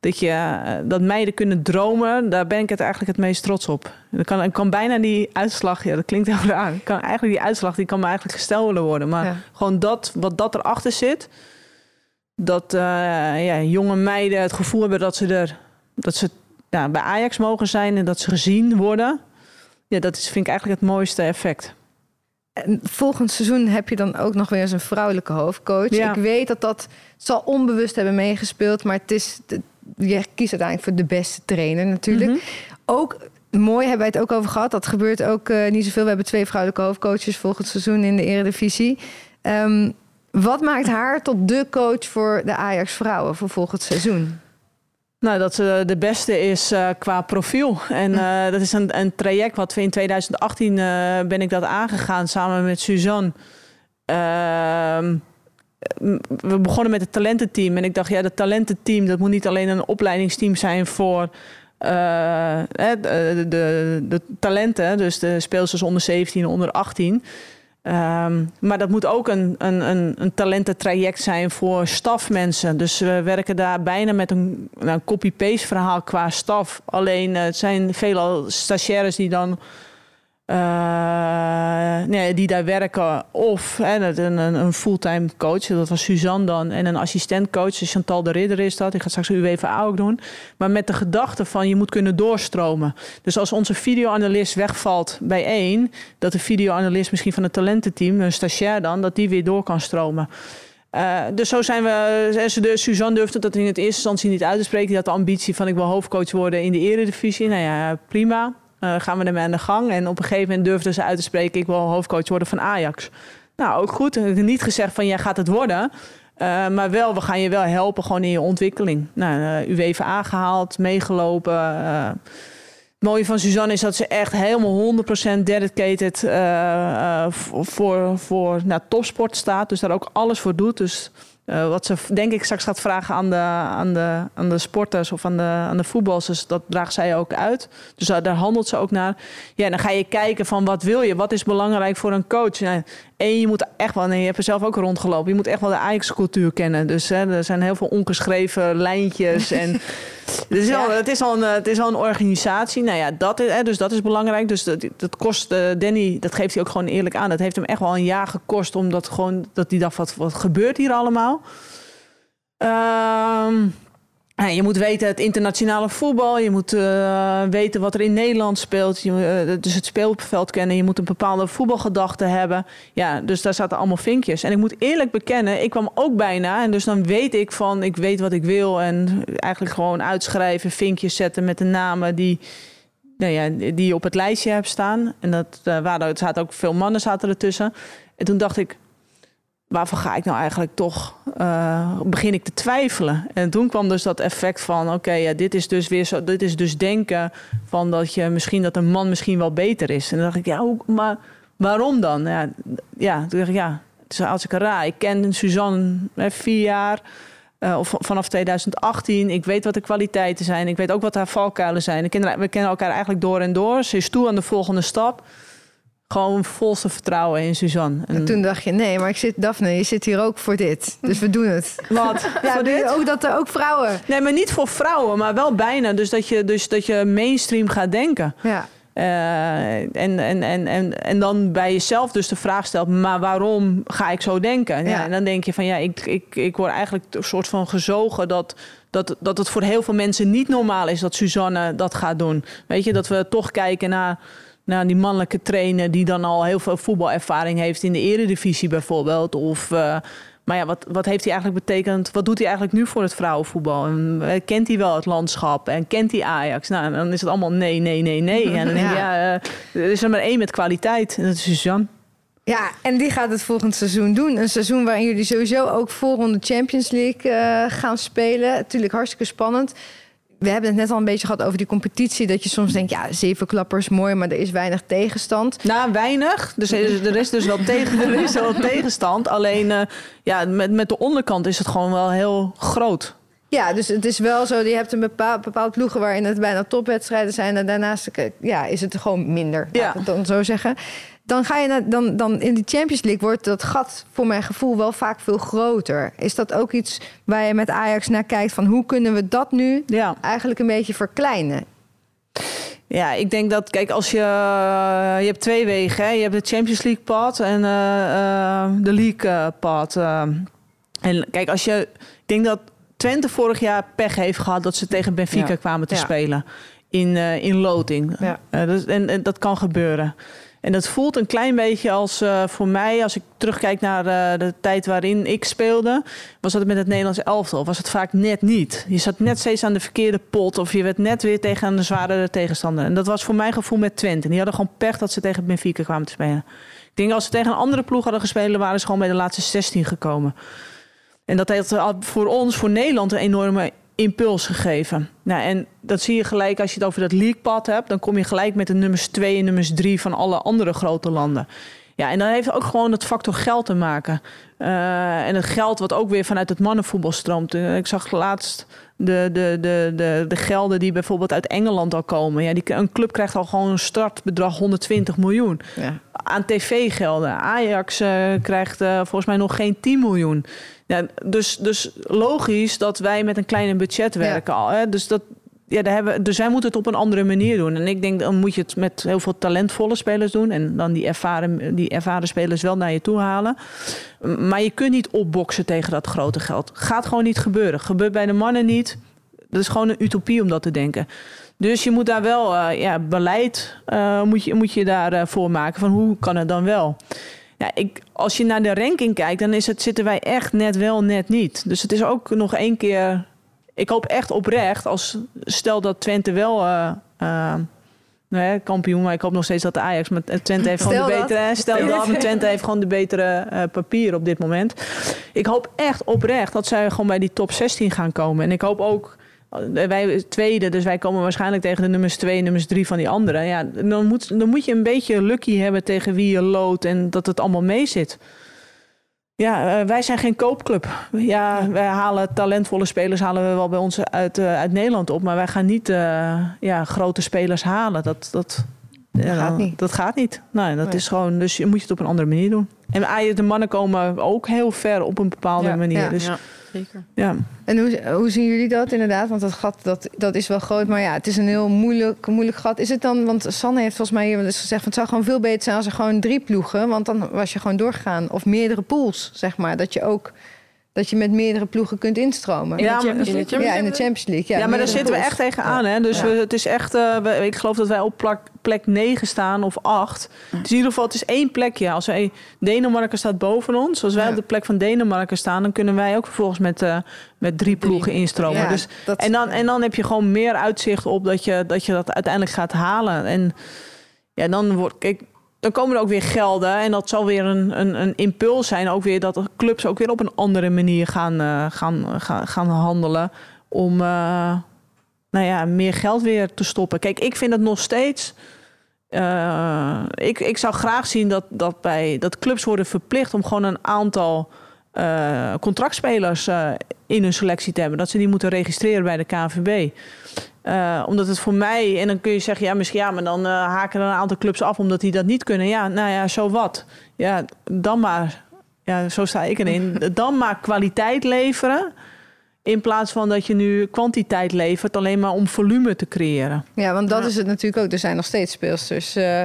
Dat, je, dat meiden kunnen dromen, daar ben ik het eigenlijk het meest trots op. Dan kan, ik kan bijna die uitslag, ja, dat klinkt heel raar. Ik Kan eigenlijk die uitslag, die kan me eigenlijk gesteld willen worden. Maar Ja. gewoon dat, wat dat erachter zit. Dat eh, ja, jonge meiden het gevoel hebben dat ze er dat ze ja, bij Ajax mogen zijn en dat ze gezien worden. Ja, dat is, vind ik eigenlijk het mooiste effect. En volgend seizoen heb je dan ook nog weer eens een vrouwelijke hoofdcoach. Ja. Ik weet dat dat zal onbewust hebben meegespeeld, maar het is, je kiest uiteindelijk voor de beste trainer natuurlijk. Mhm. Ook mooi hebben wij het ook over gehad. Dat gebeurt ook eh, niet zoveel. We hebben twee vrouwelijke hoofdcoaches volgend seizoen in de Eredivisie. Ehm, wat maakt haar tot de coach voor de Ajax vrouwen voor volgend seizoen? Nou, dat ze de beste is eh, qua profiel. En eh, dat is een, een traject wat we in 2018 eh, ben ik dat aangegaan samen met Suzanne. Ehm, we begonnen met het talententeam. En ik dacht, ja, dat talententeam, dat moet niet alleen een opleidingsteam zijn voor uh, de, de, de, talenten. Dus de speelsters onder 17 onder 18. Um, maar dat moet ook een, een, een, een talententraject zijn voor stafmensen. Dus we werken daar bijna met een, nou, een copy-paste verhaal qua staf. Alleen uh, het zijn veelal stagiaires die dan uh, nee, die daar werken. Of hè, een, een, fulltime coach, dat was Suzanne dan. En een assistentcoach, Chantal de Ridder is dat. Ik ga straks UWVA ook doen. Maar met de gedachte van je moet kunnen doorstromen. Dus als onze videoanalist wegvalt bij één... dat de videoanalist misschien van het talententeam, een stagiair dan... dat die weer door kan stromen. Uh, dus zo zijn we. De, Suzanne durfde dat in het eerste instantie niet uit te spreken. Die had de ambitie van ik wil hoofdcoach worden in de eredivisie. Nou ja, prima. Uh, gaan we ermee aan de gang. En op een gegeven moment durfden ze uit te spreken... ik wil hoofdcoach worden van Ajax. Nou, ook goed. Heb niet gezegd van jij gaat het worden... Uh, maar wel, we gaan je wel helpen gewoon in je ontwikkeling. Nou, uh, UEFA gehaald, meegelopen. Het mooie van Suzanne is dat ze echt helemaal 100% dedicated voor, voor nou, topsport staat. Dus daar ook alles voor doet. Dus uh, wat ze denk ik straks gaat vragen aan de, aan de, aan de sporters of aan de, aan de voetballers, dus dat draagt zij ook uit. Dus daar, handelt ze ook naar. Ja, dan ga je kijken van wat wil je? Wat is belangrijk voor een coach? En je moet echt wel, nee, je hebt er zelf ook rondgelopen, je moet echt wel de Ajax-cultuur kennen. Dus hè, er zijn heel veel ongeschreven lijntjes. en het, is al, het, is al een, het is al een organisatie. Nou ja, dat is, hè, dus dat is belangrijk. Dus dat, dat kost uh, Danny, dat geeft hij ook gewoon eerlijk aan. Dat heeft hem echt wel een jaar gekost, omdat gewoon dat hij dacht, wat, wat gebeurt hier allemaal? Um, je moet weten het internationale voetbal. Je moet uh, weten wat er in Nederland speelt. Je, uh, dus het speelveld kennen. Je moet een bepaalde voetbalgedachte hebben. Ja, dus daar zaten allemaal vinkjes. En ik moet eerlijk bekennen, ik kwam ook bijna. En dus dan weet ik van, ik weet wat ik wil. En eigenlijk gewoon uitschrijven, vinkjes zetten met de namen die, nou ja, die je op het lijstje hebt staan. En dat uh, waren, er zaten ook veel mannen zaten ertussen. En toen dacht ik, waarvan ga ik nou eigenlijk toch, uh, begin ik te twijfelen. En toen kwam dus dat effect van, oké, ja, dit is dus weer zo, dit is dus denken van dat je misschien, dat een man misschien wel beter is. En dan dacht ik, ja, maar waarom dan? Ja, ja toen dacht ik, ja, het is hartstikke raar. Ik ken Suzanne vier jaar, uh, of vanaf 2018. Ik weet wat de kwaliteiten zijn. Ik weet ook wat haar valkuilen zijn. We kennen elkaar eigenlijk door en door. Ze is toe aan de volgende stap gewoon volste vertrouwen in Suzanne. En... toen dacht je, nee, maar ik zit, Daphne, je zit hier ook voor dit. Dus we doen het. Wat? Ja, voor dit? ook dat er ook vrouwen. Nee, maar niet voor vrouwen, maar wel bijna. Dus dat je, dus dat je mainstream gaat denken. Ja. Uh, en, en, en, en, en dan bij jezelf dus de vraag stelt, maar waarom ga ik zo denken? Ja. ja. en dan denk je van ja, ik, ik, ik word eigenlijk een soort van gezogen dat, dat, dat het voor heel veel mensen niet normaal is dat Suzanne dat gaat doen. Weet je, dat we toch kijken naar nou, die mannelijke trainer die dan al heel veel voetbalervaring heeft in de eredivisie bijvoorbeeld. Of, uh, maar ja, wat, wat heeft hij eigenlijk betekend? Wat doet hij eigenlijk nu voor het vrouwenvoetbal? En, uh, kent hij wel het landschap en kent hij Ajax? Nou, dan is het allemaal nee, nee, nee, nee. En dan denk je, ja, uh, er is er maar één met kwaliteit. En dat is Suzanne. Ja, en die gaat het volgend seizoen doen. Een seizoen waarin jullie sowieso ook voorronde Champions League gaan spelen. Natuurlijk hartstikke spannend we hebben het net al een beetje gehad over die competitie. Dat je soms denkt, ja, zeven klappers mooi, maar er is weinig tegenstand. Nou, weinig. Dus er is dus wel, tegen, er is wel tegenstand. Alleen uh, ja, met, met de onderkant is het gewoon wel heel groot. Ja, dus het is wel zo, je hebt een bepaald, bepaald ploegen waarin het bijna topwedstrijden zijn. En daarnaast ja, is het gewoon minder, ja. dan zo zeggen dan ga je naar, dan, dan in de Champions League wordt dat gat voor mijn gevoel wel vaak veel groter. Is dat ook iets waar je met Ajax naar kijkt van hoe kunnen we dat nu ja. eigenlijk een beetje verkleinen? Ja, ik denk dat, kijk, als je. Je hebt twee wegen. Hè? Je hebt de Champions League pad en uh, uh, de League pad. Uh, en kijk, als je. Ik denk dat Twente vorig jaar pech heeft gehad dat ze tegen Benfica kwamen te spelen. In, in loting. Ja. Dus, en, en, dat kan gebeuren. En dat voelt een klein beetje als uh, voor mij, als ik terugkijk naar uh, de tijd waarin ik speelde, was dat met het Nederlands elftal. Was het vaak net niet. Je zat net steeds aan de verkeerde pot of je werd net weer tegen een zwaardere tegenstander. En dat was voor mijn gevoel met Twente. Die hadden gewoon pech dat ze tegen Benfica kwamen te spelen. Ik denk als ze tegen een andere ploeg hadden gespeeld, waren ze gewoon bij de laatste 16 gekomen. En dat heeft voor ons, voor Nederland, een enorme impuls gegeven. Nou, en dat zie je gelijk als je het over dat leaguepad hebt. Dan kom je gelijk met de nummers 2 en nummers 3 van alle andere grote landen. Ja, en dan heeft ook gewoon het factor geld te maken. Uh, en het geld wat ook weer vanuit het mannenvoetbal stroomt. Uh, ik zag laatst de, de, de, de, de gelden die bijvoorbeeld uit Engeland al komen. Ja, die, een club krijgt al gewoon een startbedrag 120 miljoen. Ja. Aan tv-gelden. Ajax uh, krijgt volgens mij nog geen 10 miljoen. Ja, dus, dus logisch dat wij met een kleiner budget werken al. Hè? Dus dat, ja, daar hebben, dus wij moeten het op een andere manier doen. En ik denk, dan moet je het met heel veel talentvolle spelers doen. En dan die ervaren, die ervaren spelers wel naar je toe halen. Maar je kunt niet opboksen tegen dat grote geld. Gaat gewoon niet gebeuren. Gebeurt bij de mannen niet. Dat is gewoon een utopie om dat te denken. Dus je moet daar wel, uh, ja, beleid uh, moet, je, moet je daarvoor uh, maken. Van hoe kan het dan wel? Ja, ik, als je naar de ranking kijkt, dan is het, zitten wij echt net wel, net niet. Dus het is ook nog één keer ik hoop echt oprecht, als stel dat Twente wel uh, uh, nou kampioen, maar ik hoop nog steeds dat de Ajax met Twente heeft gewoon de betere. Stel dat, maar Twente heeft gewoon de betere uh, papier op dit moment. Ik hoop echt oprecht dat zij gewoon bij die top 16 gaan komen. En ik hoop ook wij tweede, dus wij komen waarschijnlijk tegen de nummers 2 nummers 3 van die anderen. Ja, dan moet, dan moet je een beetje lucky hebben tegen wie je loodt en dat het allemaal mee zit. Ja, uh, wij zijn geen koopclub. Ja, wij halen talentvolle spelers halen we wel bij ons uit, uh, uit Nederland op. Maar wij gaan niet uh, ja, grote spelers halen. Dat, dat, dat ja, gaat niet. Dat gaat niet. Nee, dat nee. is gewoon, dus je moet je het op een andere manier doen. En de mannen komen ook heel ver op een bepaalde ja, manier. Ja, dus, zeker. Ja. En hoe, hoe zien jullie dat inderdaad? Want dat gat dat, dat is wel groot, maar ja, het is een heel moeilijk, moeilijk gat. Is het dan, want Sanne heeft volgens mij hier dus gezegd... Van, het zou gewoon veel beter zijn als er gewoon drie ploegen... want dan was je gewoon doorgegaan. Of meerdere pools, zeg maar. Dat je ook dat je met meerdere ploegen kunt instromen. In Ja, de maar- Champions in de League? Champions Ja, in de Champions League. Ja, Ja, maar daar zitten we echt tegenaan. Hè? Dus Ja. we, het is echt, eh, we- ik geloof dat wij op plek, plek 9 staan of 8. Het is in ieder geval, het is één plekje. Als wij, Denemarken staat boven ons. Als wij Ja. op de plek van Denemarken staan, dan kunnen wij ook vervolgens met, eh, met drie ploegen instromen. Ja, dus, dat- en, dan, en dan heb je gewoon meer uitzicht op dat je dat, je dat uiteindelijk gaat halen. En ja, dan wordt. Kijk, dan komen er ook weer gelden. En dat zal weer een, een, een impuls zijn. Ook weer dat clubs ook weer op een andere manier gaan, eh, gaan, gaan, gaan handelen. Om eh, nou ja, meer geld weer te stoppen. Kijk, ik vind het nog steeds. eh, ik, ik zou graag zien dat, dat, bij, dat clubs worden verplicht om gewoon een aantal eh, contractspelers eh, in hun selectie te hebben. Dat ze die moeten registreren bij de KNVB. Eh, omdat het voor mij, en dan kun je zeggen, ja, misschien ja, maar dan haken er een aantal clubs af omdat die dat niet kunnen. Ja, nou ja, zo wat. Ja, dan maar, ja, zo sta ik erin. Dan maar kwaliteit leveren. In plaats van dat je nu kwantiteit levert, alleen maar om volume te creëren. Ja, want dat Ja. is het natuurlijk ook. Er zijn nog steeds speelsters. uh,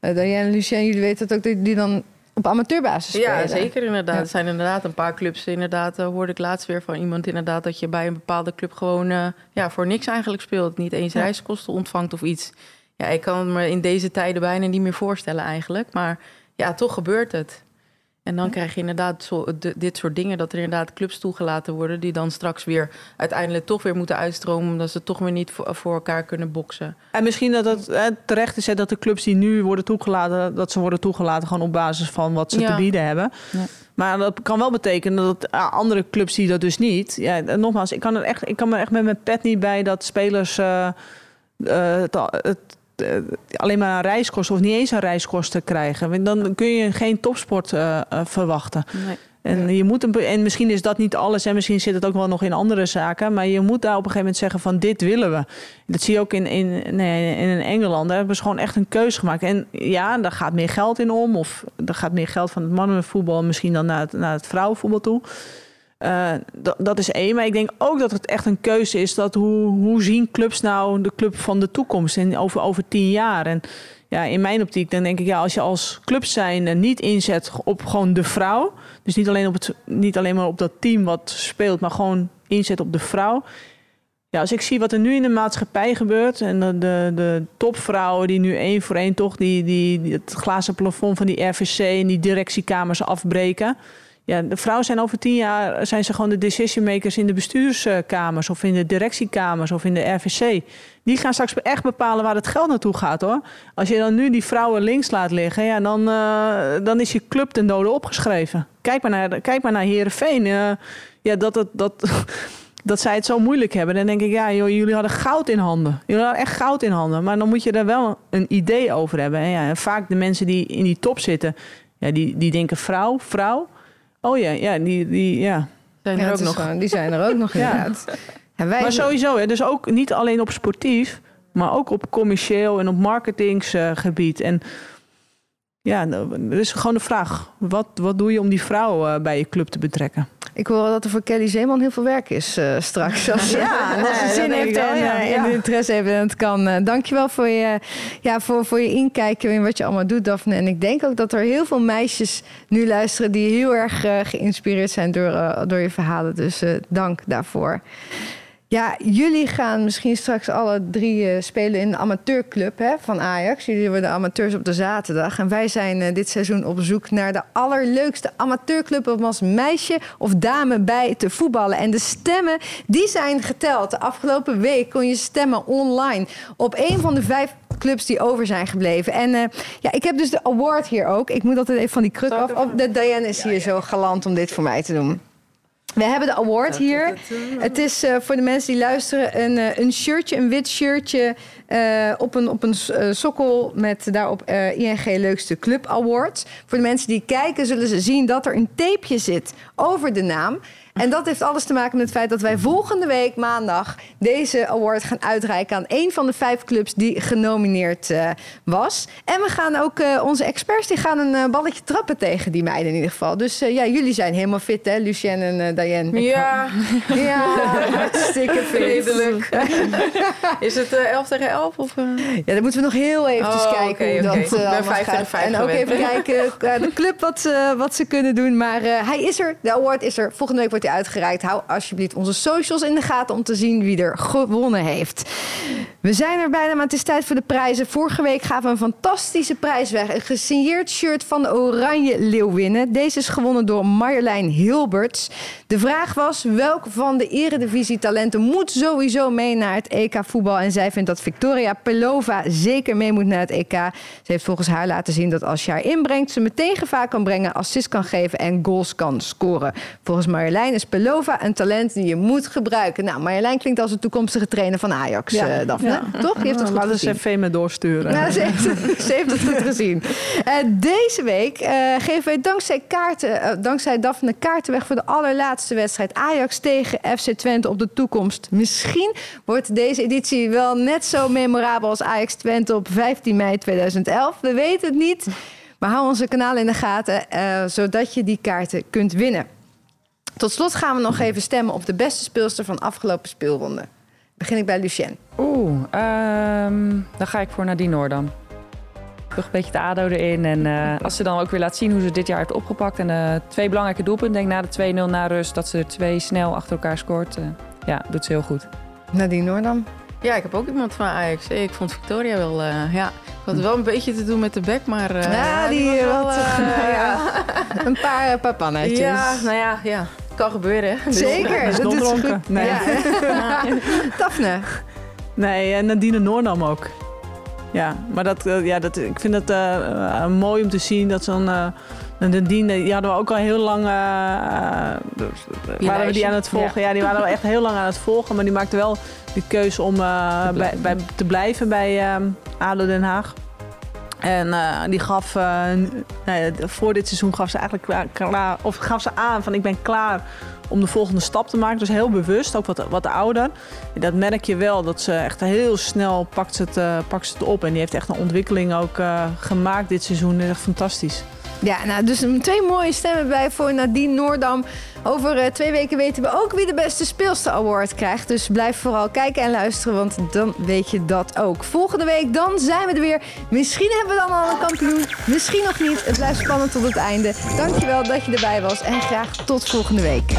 Diane en Lucien, jullie weten het ook, die dan op amateurbasis spelen. Ja, zeker inderdaad. Ja. Er zijn inderdaad een paar clubs. Inderdaad, eh, hoorde ik laatst weer van iemand inderdaad dat je bij een bepaalde club gewoon eh, ja, voor niks eigenlijk speelt. Niet eens Ja. reiskosten ontvangt of iets. Ja, ik kan het me in deze tijden bijna niet meer voorstellen eigenlijk. Maar ja, toch gebeurt het. En dan krijg je inderdaad zo, de- dit soort dingen, dat er inderdaad clubs toegelaten worden, die dan straks weer uiteindelijk toch weer moeten uitstromen, omdat ze toch weer niet voor, voor elkaar kunnen boksen. En misschien dat het terecht is hè, dat de clubs die nu worden toegelaten, dat ze worden toegelaten gewoon op basis van wat ze Ja. te bieden hebben. Ja. Maar dat kan wel betekenen dat eh, andere clubs die dat dus niet. Ja, en nogmaals, ik kan er echt, ik kan me echt met mijn pet niet bij dat spelers eh, eh, het, het, alleen maar reiskosten of niet eens een reiskosten krijgen. Dan kun je geen topsport eh, eh, verwachten. Nee. En, je moet een, en misschien is dat niet alles en misschien zit het ook wel nog in andere zaken. Maar je moet daar op een gegeven moment zeggen van dit willen we. Dat zie je ook in, in, nee, in Engeland. Daar hebben ze gewoon echt een keuze gemaakt. En ja, daar gaat meer geld in om. Of er gaat meer geld van het mannenvoetbal misschien dan naar het, naar het vrouwenvoetbal toe. Eh, dat, is één. Maar ik denk ook dat het echt een keuze is. Dat hoe, hoe zien clubs nou de club van de toekomst en over, over tien jaar? En ja, in mijn optiek, dan denk ik, ja, als je als club zijn niet inzet op gewoon de vrouw. Dus niet alleen, op het, niet alleen maar op dat team wat speelt, maar gewoon inzet op de vrouw. Ja, als ik zie wat er nu in de maatschappij gebeurt en de, de, de topvrouwen die nu één voor één toch die, die, die het glazen plafond van die RVC en die directiekamers afbreken. Ja, de vrouwen zijn over tien jaar zijn ze gewoon de decision makers in de bestuurskamers of in de directiekamers of in de RVC. Die gaan straks echt bepalen waar het geld naartoe gaat hoor. Als je dan nu die vrouwen links laat liggen, ja, dan, eh, dan is je club ten dode opgeschreven. Kijk maar naar, kijk maar naar Herenveen. ja, dat, dat, dat, dat zij het zo moeilijk hebben. Dan denk ik, ja, joh, jullie hadden goud in handen. Jullie hadden echt goud in handen. Maar dan moet je er wel een idee over hebben. En, ja, vaak de mensen die in die top zitten, ja, die, die denken vrouw, vrouw. Oh ja, ja, die, die, ja. Zijn Ja, er ook nog. gewoon- die zijn er ook nog Ja. inderdaad. En wij, Maar sowieso, hè, dus ook niet alleen op sportief, maar ook op commercieel en op marketingsgebied. en ja, nou, er is gewoon de vraag: wat, wat doe je om die vrouw eh, bij je club te betrekken? Ik hoor dat er voor Kelly Zeeman heel veel werk is eh, straks. Als, Ja, als ze nee, zin denk heeft en, ja. eh, Ja. en interesse heeft en het kan. Eh, dankjewel voor je, ja, voor, voor je inkijken in wat je allemaal doet, Daphne. En ik denk ook dat er heel veel meisjes nu luisteren die heel erg eh, geïnspireerd zijn door, eh, door je verhalen. Dus eh, dank daarvoor. Ja, jullie gaan misschien straks alle drie eh, spelen in de amateurclub hè, van Ajax. Jullie worden amateurs op de zaterdag. En wij zijn eh, dit seizoen op zoek naar de allerleukste amateurclub om als meisje of dame bij te voetballen. En de stemmen, die zijn geteld. De afgelopen week kon je stemmen online op een van de vijf clubs die over zijn gebleven. En eh, ja, ik heb dus de award hier ook. Ik moet altijd even van die kruk af. Oh, de Diane is hier zo galant om dit voor mij te doen. We hebben de award hier. Het is eh, voor de mensen die luisteren een, eh, een shirtje, een wit shirtje eh, op een, op een sokkel met daarop ING Leukste Club Award. Voor de mensen die kijken zullen ze zien dat er een tapeje zit over de naam. En dat heeft alles te maken met het feit dat wij volgende week maandag deze award gaan uitreiken aan een van de vijf clubs die genomineerd eh, was. En we gaan ook eh, onze experts die gaan een eh, balletje trappen tegen die meiden in ieder geval. Dus ja, jullie zijn helemaal fit hè, Lucien en Diane. Ja, Ja, hartstikke fit. Is het eh 11 tegen 11? Of? Ja, dan moeten we nog heel eventjes Oh, kijken oké, hoe dat allemaal gaat. vijf En ook even kijken uh, de club wat ze, wat ze kunnen doen. Maar hij is er, de award is er. Volgende week wordt hij uitgereikt. Hou alsjeblieft onze socials in de gaten om te zien wie er gewonnen heeft. We zijn er bijna, maar het is tijd voor de prijzen. Vorige week gaven we een fantastische prijs weg. Een gesigneerd shirt van de Oranje Leeuwinnen. Deze is gewonnen door Marjolein Hilberts. De vraag was, welk van de eredivisie-talenten moet sowieso mee naar het EK voetbal? En zij vindt dat Victoria Pelova zeker mee moet naar het EK. Ze heeft volgens haar laten zien dat als je haar inbrengt... ze meteen gevaar kan brengen, assist kan geven en goals kan scoren. Volgens Marjolein is Pelova een talent die je moet gebruiken. Nou, Marjolein klinkt als een toekomstige trainer van Ajax, Ja. eh, Daphne. Ja. Toch? Die heeft het goed Laten gezien. ze even me doorsturen. Ja, ze, heeft, het- ze heeft het goed gezien. Eh, deze week eh, geven wij dankzij, kaarten, eh, dankzij Daphne kaarten weg voor de allerlaatste wedstrijd. Ajax tegen FC Twente op de toekomst. Misschien wordt deze editie wel net zo memorabel als Ajax Twente op 15 mei 2011. We weten het niet. Maar hou onze kanaal in de gaten, eh, zodat je die kaarten kunt winnen. Tot slot gaan we nog even stemmen op de beste speelster van afgelopen speelronde. Begin ik bij Lucien. Oeh, ehm, dan ga ik voor Nadine Noordam. Toch een beetje de ADO erin. En eh, als ze dan ook weer laat zien hoe ze dit jaar heeft opgepakt. En eh, twee belangrijke doelpunten. Denk na de 2-0 na rust dat ze er twee snel achter elkaar scoort. eh, ja, doet ze heel goed. Nadine Noordam. Ja, ik heb ook iemand van Ajax. Ik vond Victoria wel... eh, ja, ik had wel een beetje te doen met de bek, maar... eh, Ja, die, was wel, wat, eh, ja. Een paar, paar pannetjes. Ja, nou ja, ja. Kan gebeuren. Dus- Zeker. Is dat dondronken? goed. Nee. Ja. Daphne. Nee, en Nadine Noordam ook. Ja, maar dat, eh, ja, dat, ik vind het eh, eh, mooi om te zien dat zo'n... eh Nadine, die hadden we ook al heel lang... eh, eh, waren we die aan het volgen. Ja. die waren we echt heel lang aan het volgen. Maar die maakte wel de keuze om eh, bij, blijven. bij, te blijven bij eh, ADO Den Haag. En eh, die gaf, eh, nou voor dit seizoen gaf ze eigenlijk klaar, of gaf ze aan van ik ben klaar om de volgende stap te maken. Dus heel bewust, ook wat, wat ouder. Dat merk je wel, dat ze echt heel snel pakt ze het, eh, pakt ze het op. En die heeft echt een ontwikkeling ook gemaakt dit seizoen. Dat is echt fantastisch. Ja, nou, dus twee mooie stemmen bij voor Nadine Noordam. Over eh, twee weken weten we ook wie de beste speelster award krijgt. Dus blijf vooral kijken en luisteren, want dan weet je dat ook. Volgende week, dan zijn we er weer. Misschien hebben we dan al een kampioen, misschien nog niet. Het blijft spannend tot het einde. Dankjewel dat je erbij was en graag tot volgende week.